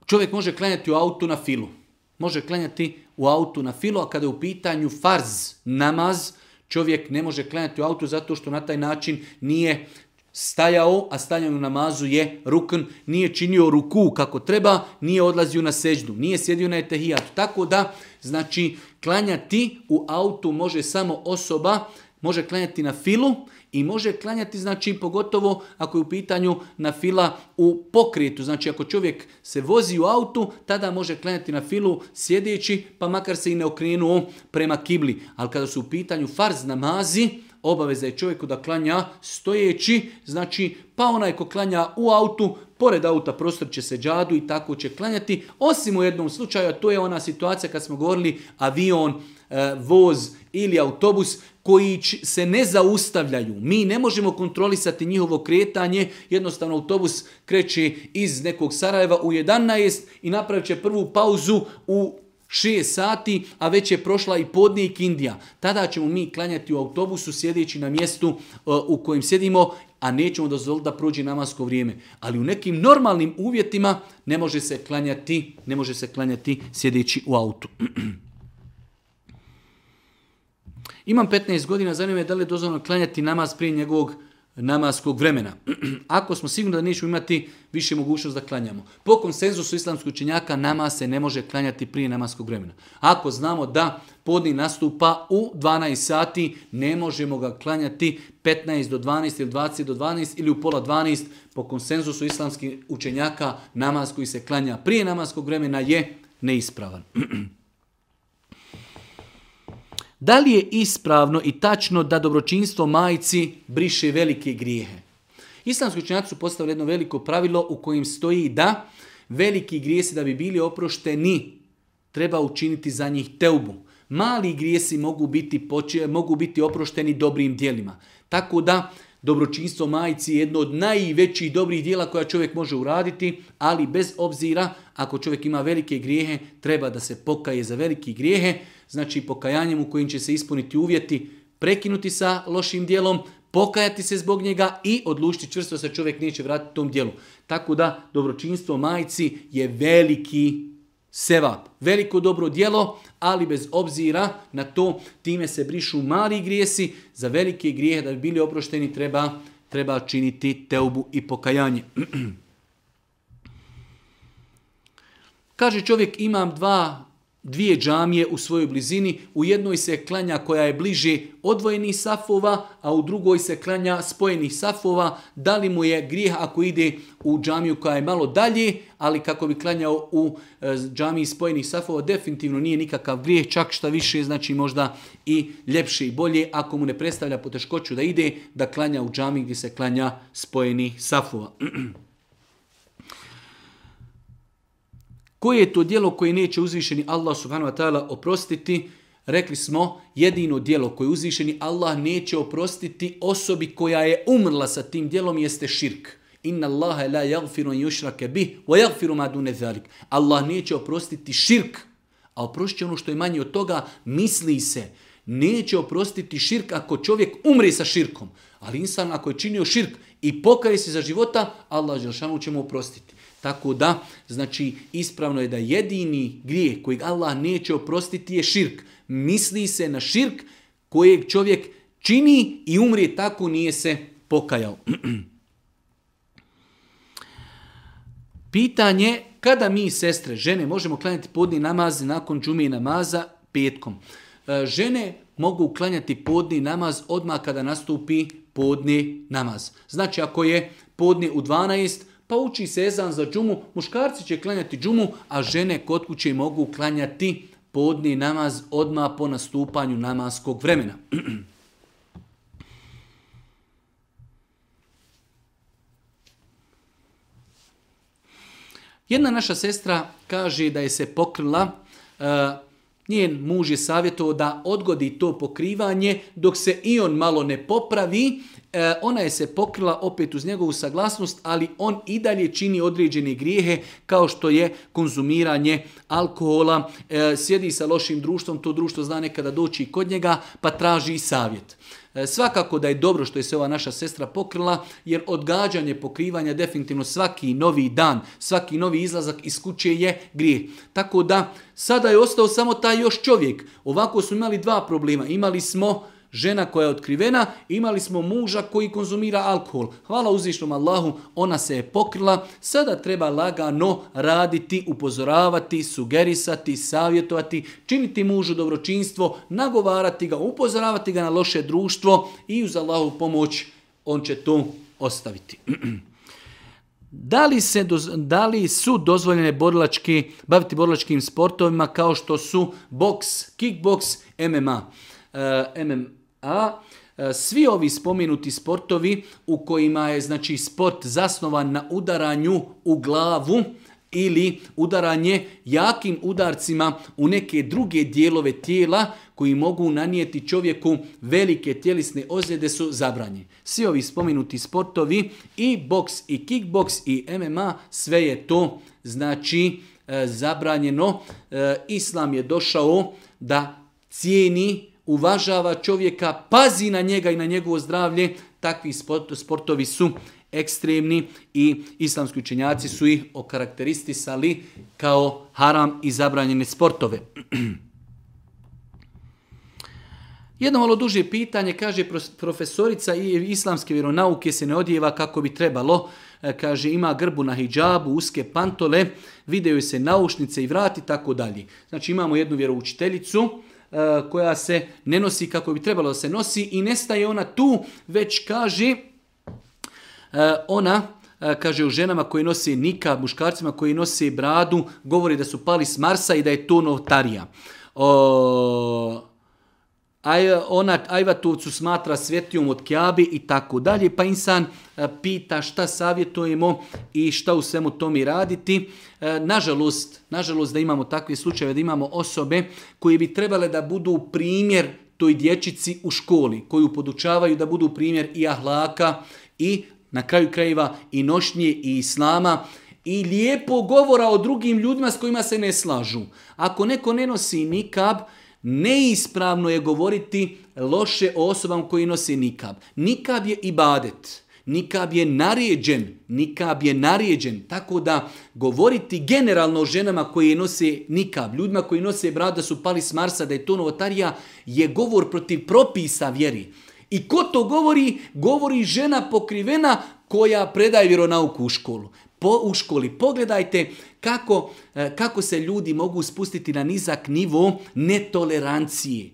A: čovjek može klanjati u autu na filu. Može klanjati u autu na filo, a kada je u pitanju farz, namaz, čovjek ne može klanjati u autu zato što na taj način nije stajao, a stajanje u namazu je rukn, nije činio ruku kako treba, nije odlazio na seđnu, nije sjedio na etehijatu. Tako da, znači, klanjati u autu može samo osoba, može klanjati na filu i može klanjati, znači pogotovo ako je u pitanju na fila u pokretu. Znači ako čovjek se vozi u autu, tada može klanjati na filu sjedeći, pa makar se i ne okrenuo prema kibli. Ali kada su u pitanju farz namazi, obaveza je čovjeku da klanja stojeći, znači pa onaj ko klanja u autu, pored auta će se džadu i tako će klanjati, osim u jednom slučaju, a to je ona situacija kad smo govorili avion, e, voz ili autobus, koji se ne zaustavljaju. Mi ne možemo kontrolisati njihovo kretanje. Jednostavno autobus kreće iz nekog Sarajeva u 11 i napravit će prvu pauzu u 6 sati, a već je prošla i podnik Indija. Tada ćemo mi klanjati u autobusu sjedeći na mjestu e, u kojem sjedimo, a nećemo dozvoliti da prođe namasko vrijeme. Ali u nekim normalnim uvjetima ne može se klanjati, ne može se klanjati sjedeći u autu. *clears throat* Imam 15 godina, zanima je da li je dozvoljeno klanjati namaz prije njegovog namaskog vremena. *clears throat* Ako smo sigurni da nećemo imati više mogućnost da klanjamo. Po konsenzusu islamskih učenjaka nama se ne može klanjati prije namaskog vremena. Ako znamo da podni nastupa u 12 sati, ne možemo ga klanjati 15 do 12 ili 20 do 12 ili u pola 12. Po konsenzusu islamskih učenjaka namaz koji se klanja prije namaskog vremena je neispravan. *clears throat* Da li je ispravno i tačno da dobročinstvo majci briše velike grijehe? Islamski učinjaci su postavili jedno veliko pravilo u kojem stoji da veliki grijesi da bi bili oprošteni treba učiniti za njih teubu. Mali grijesi mogu biti, mogu biti oprošteni dobrim dijelima. Tako da Dobročinstvo majci je jedno od najvećih dobrih dijela koja čovjek može uraditi, ali bez obzira ako čovjek ima velike grijehe, treba da se pokaje za velike grijehe, znači pokajanjem u kojim će se ispuniti uvjeti, prekinuti sa lošim dijelom, pokajati se zbog njega i odlučiti čvrsto se čovjek neće vratiti tom dijelu. Tako da dobročinstvo majci je veliki sevap, veliko dobro djelo, ali bez obzira na to time se brišu mali grijesi, za velike grijehe da bi bili oprošteni treba, treba činiti teubu i pokajanje. *clears throat* Kaže čovjek imam dva dvije džamije u svojoj blizini, u jednoj se klanja koja je bliže odvojenih safova, a u drugoj se klanja spojenih safova, da li mu je grijeh ako ide u džamiju koja je malo dalje, ali kako bi klanjao u e, džamiji spojenih safova, definitivno nije nikakav grijeh, čak šta više, znači možda i ljepše i bolje, ako mu ne predstavlja poteškoću da ide, da klanja u džamiji gdje se klanja spojenih safova. *clears throat* Koje je to djelo koje neće uzvišeni Allah subhanahu wa ta'ala oprostiti? Rekli smo, jedino djelo koje uzvišeni Allah neće oprostiti osobi koja je umrla sa tim dijelom jeste širk. Inna Allahe la jagfiru yushrake bih, wa jagfiru Allah neće oprostiti širk, a oprošće ono što je manje od toga, misli se. Neće oprostiti širk ako čovjek umri sa širkom. Ali insan ako je činio širk i pokaje se za života, Allah Želšanu će mu oprostiti. Tako da, znači, ispravno je da jedini grijeh kojeg Allah neće oprostiti je širk. Misli se na širk kojeg čovjek čini i umri, tako nije se pokajao. *clears throat* Pitanje, kada mi sestre, žene, možemo klanjati podni namaz nakon džumije namaza petkom? E, žene mogu klanjati podni namaz odmah kada nastupi podni namaz. Znači, ako je podni u 12, pa uči se za džumu, muškarci će klanjati džumu, a žene kod kuće mogu klanjati podni namaz odmah po nastupanju namaskog vremena. *clears throat* Jedna naša sestra kaže da je se pokrila, e, njen muž je savjetovao da odgodi to pokrivanje dok se i on malo ne popravi E, ona je se pokrila opet uz njegovu saglasnost, ali on i dalje čini određene grijehe kao što je konzumiranje alkohola, e, sjedi sa lošim društvom, to društvo zna nekada doći kod njega, pa traži i savjet. E, svakako da je dobro što je se ova naša sestra pokrila, jer odgađanje pokrivanja definitivno svaki novi dan, svaki novi izlazak iz kuće je grijeh. Tako da sada je ostao samo taj još čovjek. Ovako su imali dva problema. Imali smo žena koja je otkrivena, imali smo muža koji konzumira alkohol. Hvala uzvišnom Allahu, ona se je pokrila, sada treba lagano raditi, upozoravati, sugerisati, savjetovati, činiti mužu dobročinstvo, nagovarati ga, upozoravati ga na loše društvo i uz Allahu pomoć on će to ostaviti. *clears throat* Da li, se, su dozvoljene borlački baviti borlačkim sportovima kao što su boks, kickboks, MMA? E, MMA a e, svi ovi spomenuti sportovi u kojima je znači sport zasnovan na udaranju u glavu ili udaranje jakim udarcima u neke druge dijelove tijela koji mogu nanijeti čovjeku velike tjelesne ozljede su zabranjeni. Svi ovi spomenuti sportovi i boks i kickboks i MMA sve je to znači e, zabranjeno. E, Islam je došao da cijeni uvažava čovjeka, pazi na njega i na njegovo zdravlje, takvi sportovi su ekstremni i islamski učenjaci su ih okarakteristisali kao haram i zabranjene sportove. *clears throat* Jedno malo duže pitanje, kaže profesorica islamske vjeronauke se ne odjeva kako bi trebalo. E, kaže, ima grbu na hijabu, uske pantole, videju se naušnice i vrati, tako dalje. Znači imamo jednu vjeroučiteljicu E, koja se ne nosi kako bi trebalo da se nosi i nestaje ona tu, već kaže e, ona e, kaže u ženama koji nose nika, muškarcima koji nose bradu, govori da su pali s Marsa i da je to notarija. O, Aj, eh, ona Ajvatovcu smatra svetijom od Kjabi i tako dalje, pa insan eh, pita šta savjetujemo i šta u svemu tome raditi. Eh, nažalost, nažalost da imamo takve slučajeve, da imamo osobe koje bi trebale da budu primjer toj dječici u školi, koju podučavaju da budu primjer i ahlaka i na kraju krajeva i nošnje i islama i lijepo govora o drugim ljudima s kojima se ne slažu. Ako neko ne nosi nikab, Neispravno je govoriti loše o osobama koji nose nikab. Nikab je ibadet. Nikab je naređen, nikab je naređen, tako da govoriti generalno o ženama koje nose nikab, ljudima koji nose brada su pali s Marsa, da je to novotarija, je govor protiv propisa vjeri. I ko to govori? Govori žena pokrivena koja predaje vjeronauku u školu po, u školi. Pogledajte kako, eh, kako se ljudi mogu spustiti na nizak nivo netolerancije.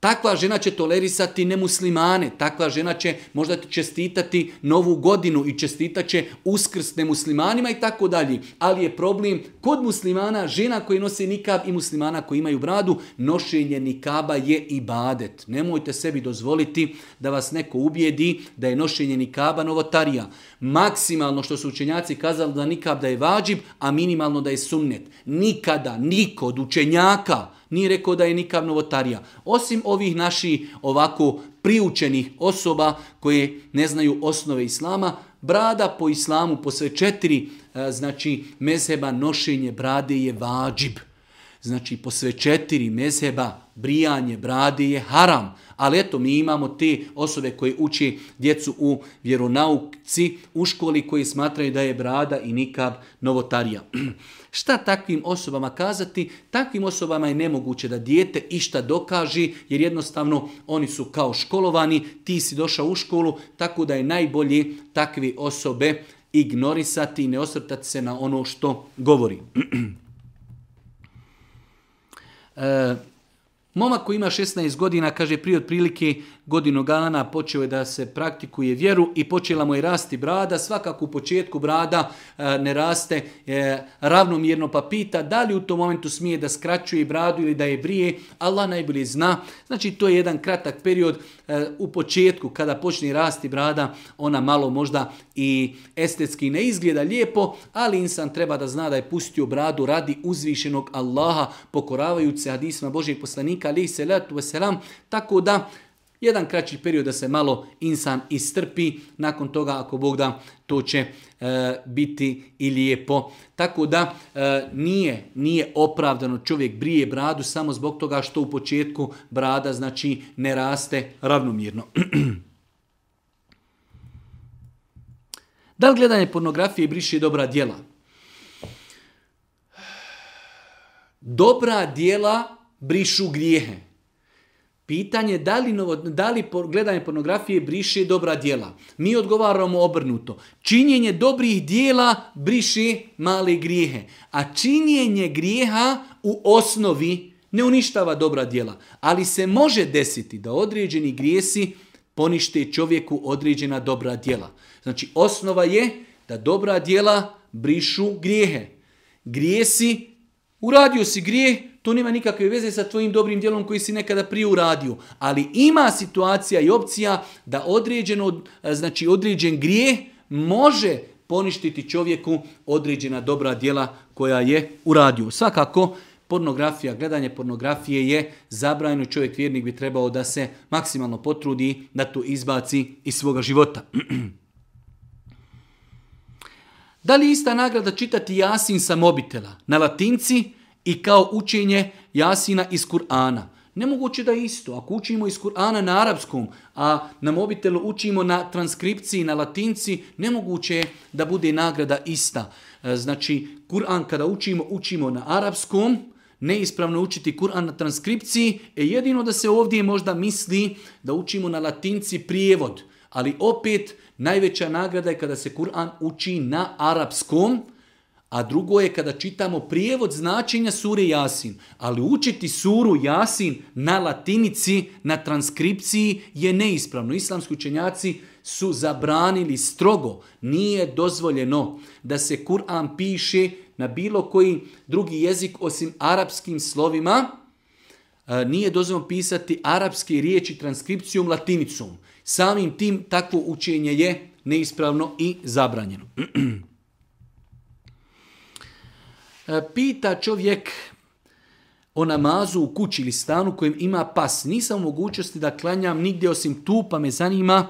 A: Takva žena će tolerisati nemuslimane, takva žena će možda čestitati novu godinu i čestitat će uskrs nemuslimanima i tako dalje. Ali je problem kod muslimana, žena koji nosi nikab i muslimana koji imaju bradu, nošenje nikaba je ibadet. Nemojte sebi dozvoliti da vas neko ubijedi da je nošenje nikaba novotarija. Maksimalno što su učenjaci kazali da nikab da je vađib, a minimalno da je sumnet. Nikada niko od učenjaka nije rekao da je nikav novotarija. Osim ovih naših ovako priučenih osoba koje ne znaju osnove islama, brada po islamu, po sve četiri, e, znači mezheba nošenje brade je vađib. Znači po sve četiri mezheba brijanje brade je haram. Ali eto, mi imamo te osobe koje uči djecu u vjeronauci u školi koji smatraju da je brada i nikav novotarija. *clears throat* Šta takvim osobama kazati? Takvim osobama je nemoguće da dijete išta dokaži, jer jednostavno oni su kao školovani, ti si došao u školu, tako da je najbolje takve osobe ignorisati i ne osvrtati se na ono što govori. *clears throat* E, Momak koji ima 16 godina, kaže prije otprilike godinu dana počeo je da se praktikuje vjeru i počela mu je rasti brada. Svakako u početku brada e, ne raste e, ravnomjerno pa pita da li u tom momentu smije da skraćuje bradu ili da je brije. Allah najbolje zna. Znači to je jedan kratak period e, u početku kada počne rasti brada. Ona malo možda i estetski ne izgleda lijepo, ali insan treba da zna da je pustio bradu radi uzvišenog Allaha pokoravajući se hadisma Božeg poslanika poslanika ali se letu tako da jedan kraći period da se malo insan istrpi, nakon toga ako Bog da to će e, biti i lijepo. Tako da e, nije, nije opravdano čovjek brije bradu samo zbog toga što u početku brada znači ne raste ravnomjerno. *clears throat* da li gledanje pornografije briše dobra djela? Dobra djela brišu grijehe. Pitanje da li, novo, da li gledanje pornografije briše dobra djela. Mi odgovaramo obrnuto. Činjenje dobrih djela briše male grijehe. A činjenje grijeha u osnovi ne uništava dobra djela. Ali se može desiti da određeni grijesi ponište čovjeku određena dobra djela. Znači osnova je da dobra djela brišu grijehe. Grijesi, uradio si grijeh, to nema nikakve veze sa tvojim dobrim djelom koji si nekada prije uradio. Ali ima situacija i opcija da određeno, e, znači određen grije može poništiti čovjeku određena dobra djela koja je uradio. Svakako, pornografija, gledanje pornografije je zabrajno čovjek vjernik bi trebao da se maksimalno potrudi da to izbaci iz svoga života. *clears throat* da li je ista nagrada čitati jasin sa mobitela? Na latinci i kao učenje jasina iz Kur'ana. Nemoguće da je isto. Ako učimo iz Kur'ana na arapskom, a na mobitelu učimo na transkripciji, na latinci, nemoguće je da bude nagrada ista. E, znači, Kur'an kada učimo, učimo na arapskom, neispravno učiti Kur'an na transkripciji, e jedino da se ovdje možda misli da učimo na latinci prijevod. Ali opet, najveća nagrada je kada se Kur'an uči na arapskom, a drugo je kada čitamo prijevod značenja sure Jasin. Ali učiti suru Jasin na latinici, na transkripciji je neispravno. Islamski učenjaci su zabranili strogo. Nije dozvoljeno da se Kur'an piše na bilo koji drugi jezik osim arapskim slovima. E, nije dozvoljeno pisati arapske riječi transkripcijom latinicom. Samim tim takvo učenje je neispravno i zabranjeno. *clears throat* E, pita čovjek o namazu u kući ili stanu kojem ima pas. Nisam u mogućnosti da klanjam nigdje osim tu, pa me zanima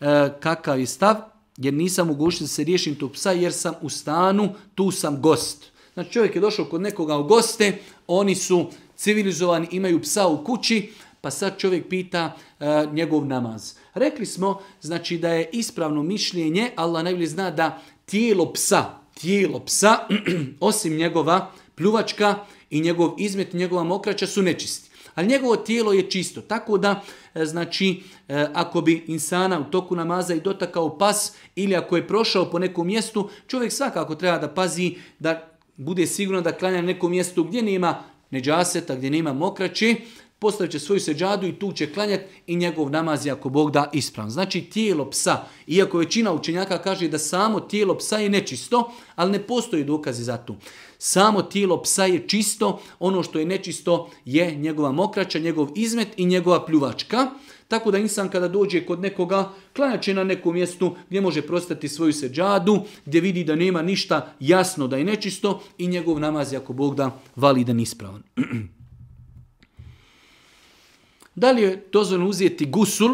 A: e, kakav je stav, jer nisam u mogućnosti da se riješim tu psa, jer sam u stanu, tu sam gost. Znači čovjek je došao kod nekoga u goste, oni su civilizovani, imaju psa u kući, pa sad čovjek pita e, njegov namaz. Rekli smo znači da je ispravno mišljenje, Allah najbolje zna da tijelo psa tijelo psa, *clears throat* osim njegova pljuvačka i njegov izmet, njegova mokraća su nečisti. Ali njegovo tijelo je čisto, tako da, e, znači, e, ako bi insana u toku namaza i dotakao pas ili ako je prošao po nekom mjestu, čovjek svakako treba da pazi da bude sigurno da klanja na nekom mjestu gdje nema neđaseta, gdje nema mokraće, postavit će svoju seđadu i tu će klanjati i njegov namaz je ako Bog da ispravan. Znači tijelo psa, iako većina učenjaka kaže da samo tijelo psa je nečisto, ali ne postoji dokazi za to. Samo tijelo psa je čisto, ono što je nečisto je njegova mokraća, njegov izmet i njegova pljuvačka. Tako da insan kada dođe kod nekoga, klanjat će na nekom mjestu gdje može prostati svoju seđadu, gdje vidi da nema ništa jasno da je nečisto i njegov namaz je ako Bog da validan ispravan. *clears throat* Da li je dozvoljno uzeti gusul,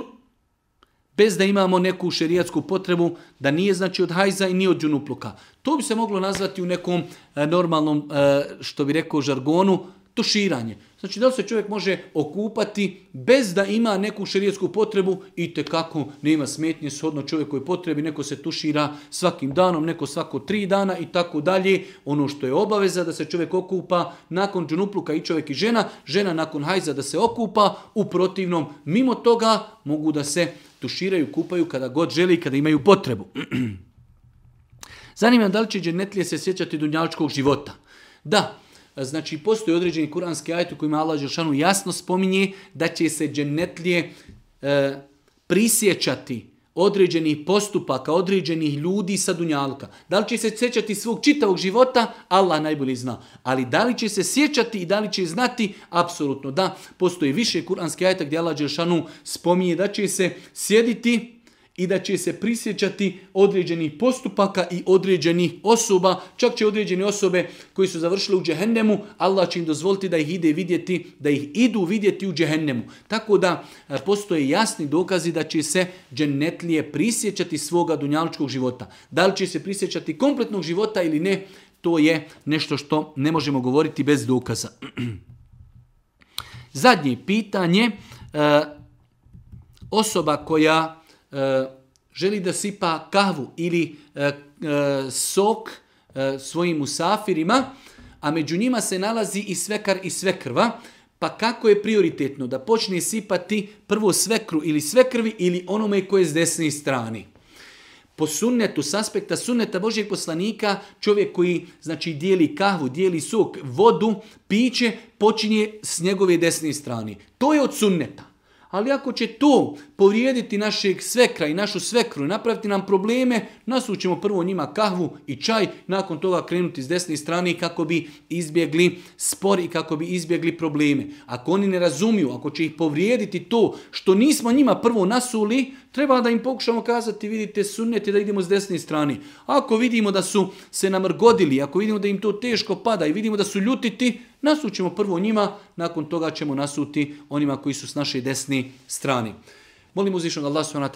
A: bez da imamo neku šerijatsku potrebu, da nije znači od hajza i ni od džunupluka. To bi se moglo nazvati u nekom e, normalnom, e, što bi rekao, žargonu, tuširanje. Znači da li se čovjek može okupati bez da ima neku šerijetsku potrebu i te kako nema smetnje shodno čovjekoj potrebi, neko se tušira svakim danom, neko svako tri dana i tako dalje. Ono što je obaveza da se čovjek okupa nakon džunupluka i čovjek i žena, žena nakon hajza da se okupa, u protivnom mimo toga mogu da se tuširaju, kupaju kada god želi i kada imaju potrebu. *clears throat* Zanima da li će dženetlije se sjećati dunjačkog života. Da, Znači, postoji određeni kuranski ajet u kojima Allah jasno spominje da će se dženetlije e, prisjećati određenih postupaka, određenih ljudi sa dunjalka. Da li će se sjećati svog čitavog života, Allah najbolje zna. Ali da li će se sjećati i da li će znati, apsolutno da. Postoji više kuranski ajta gdje Allah spominje da će se sjediti i da će se prisjećati određenih postupaka i određenih osoba. Čak će određene osobe koji su završile u džehennemu, Allah će im dozvoliti da ih ide vidjeti, da ih idu vidjeti u džehennemu. Tako da e, postoje jasni dokazi da će se džennetlije prisjećati svoga dunjaličkog života. Da li će se prisjećati kompletnog života ili ne, to je nešto što ne možemo govoriti bez dokaza. *clears throat* Zadnje pitanje, e, osoba koja E, želi da sipa kavu ili e, e, sok svojim usafirima, a među njima se nalazi i svekar i svekrva, pa kako je prioritetno da počne sipati prvo svekru ili svekrvi ili onome koje je s desne strani? Po sunnetu, s aspekta sunneta Božijeg poslanika, čovjek koji znači, dijeli kahvu, dijeli sok, vodu, piće, počinje s njegove desne strane. To je od sunneta. Ali ako će to povrijediti našeg svekra i našu svekru i napraviti nam probleme, nasućemo prvo njima kahvu i čaj, nakon toga krenuti s desne strane kako bi izbjegli spor i kako bi izbjegli probleme. Ako oni ne razumiju, ako će ih povrijediti to što nismo njima prvo nasuli, Treba da im pokušamo kazati, vidite, sunnete da idemo s desne strane. Ako vidimo da su se namrgodili, ako vidimo da im to teško pada i vidimo da su ljutiti, nasućemo prvo njima, nakon toga ćemo nasuti onima koji su s naše desne strane. Molim uzvišnog Allah subhanahu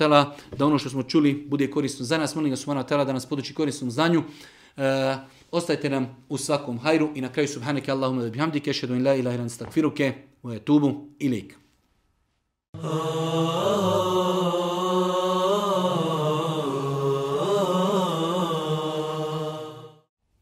A: da ono što smo čuli bude korisno za nas. Molim ga subhanahu da nas poduči korisnom znanju. E, ostajte nam u svakom hajru i na kraju subhaneke Allahumma da bihamdike, šedu in la ilaha ilan stakfiruke, wa etubu ilik. Ah.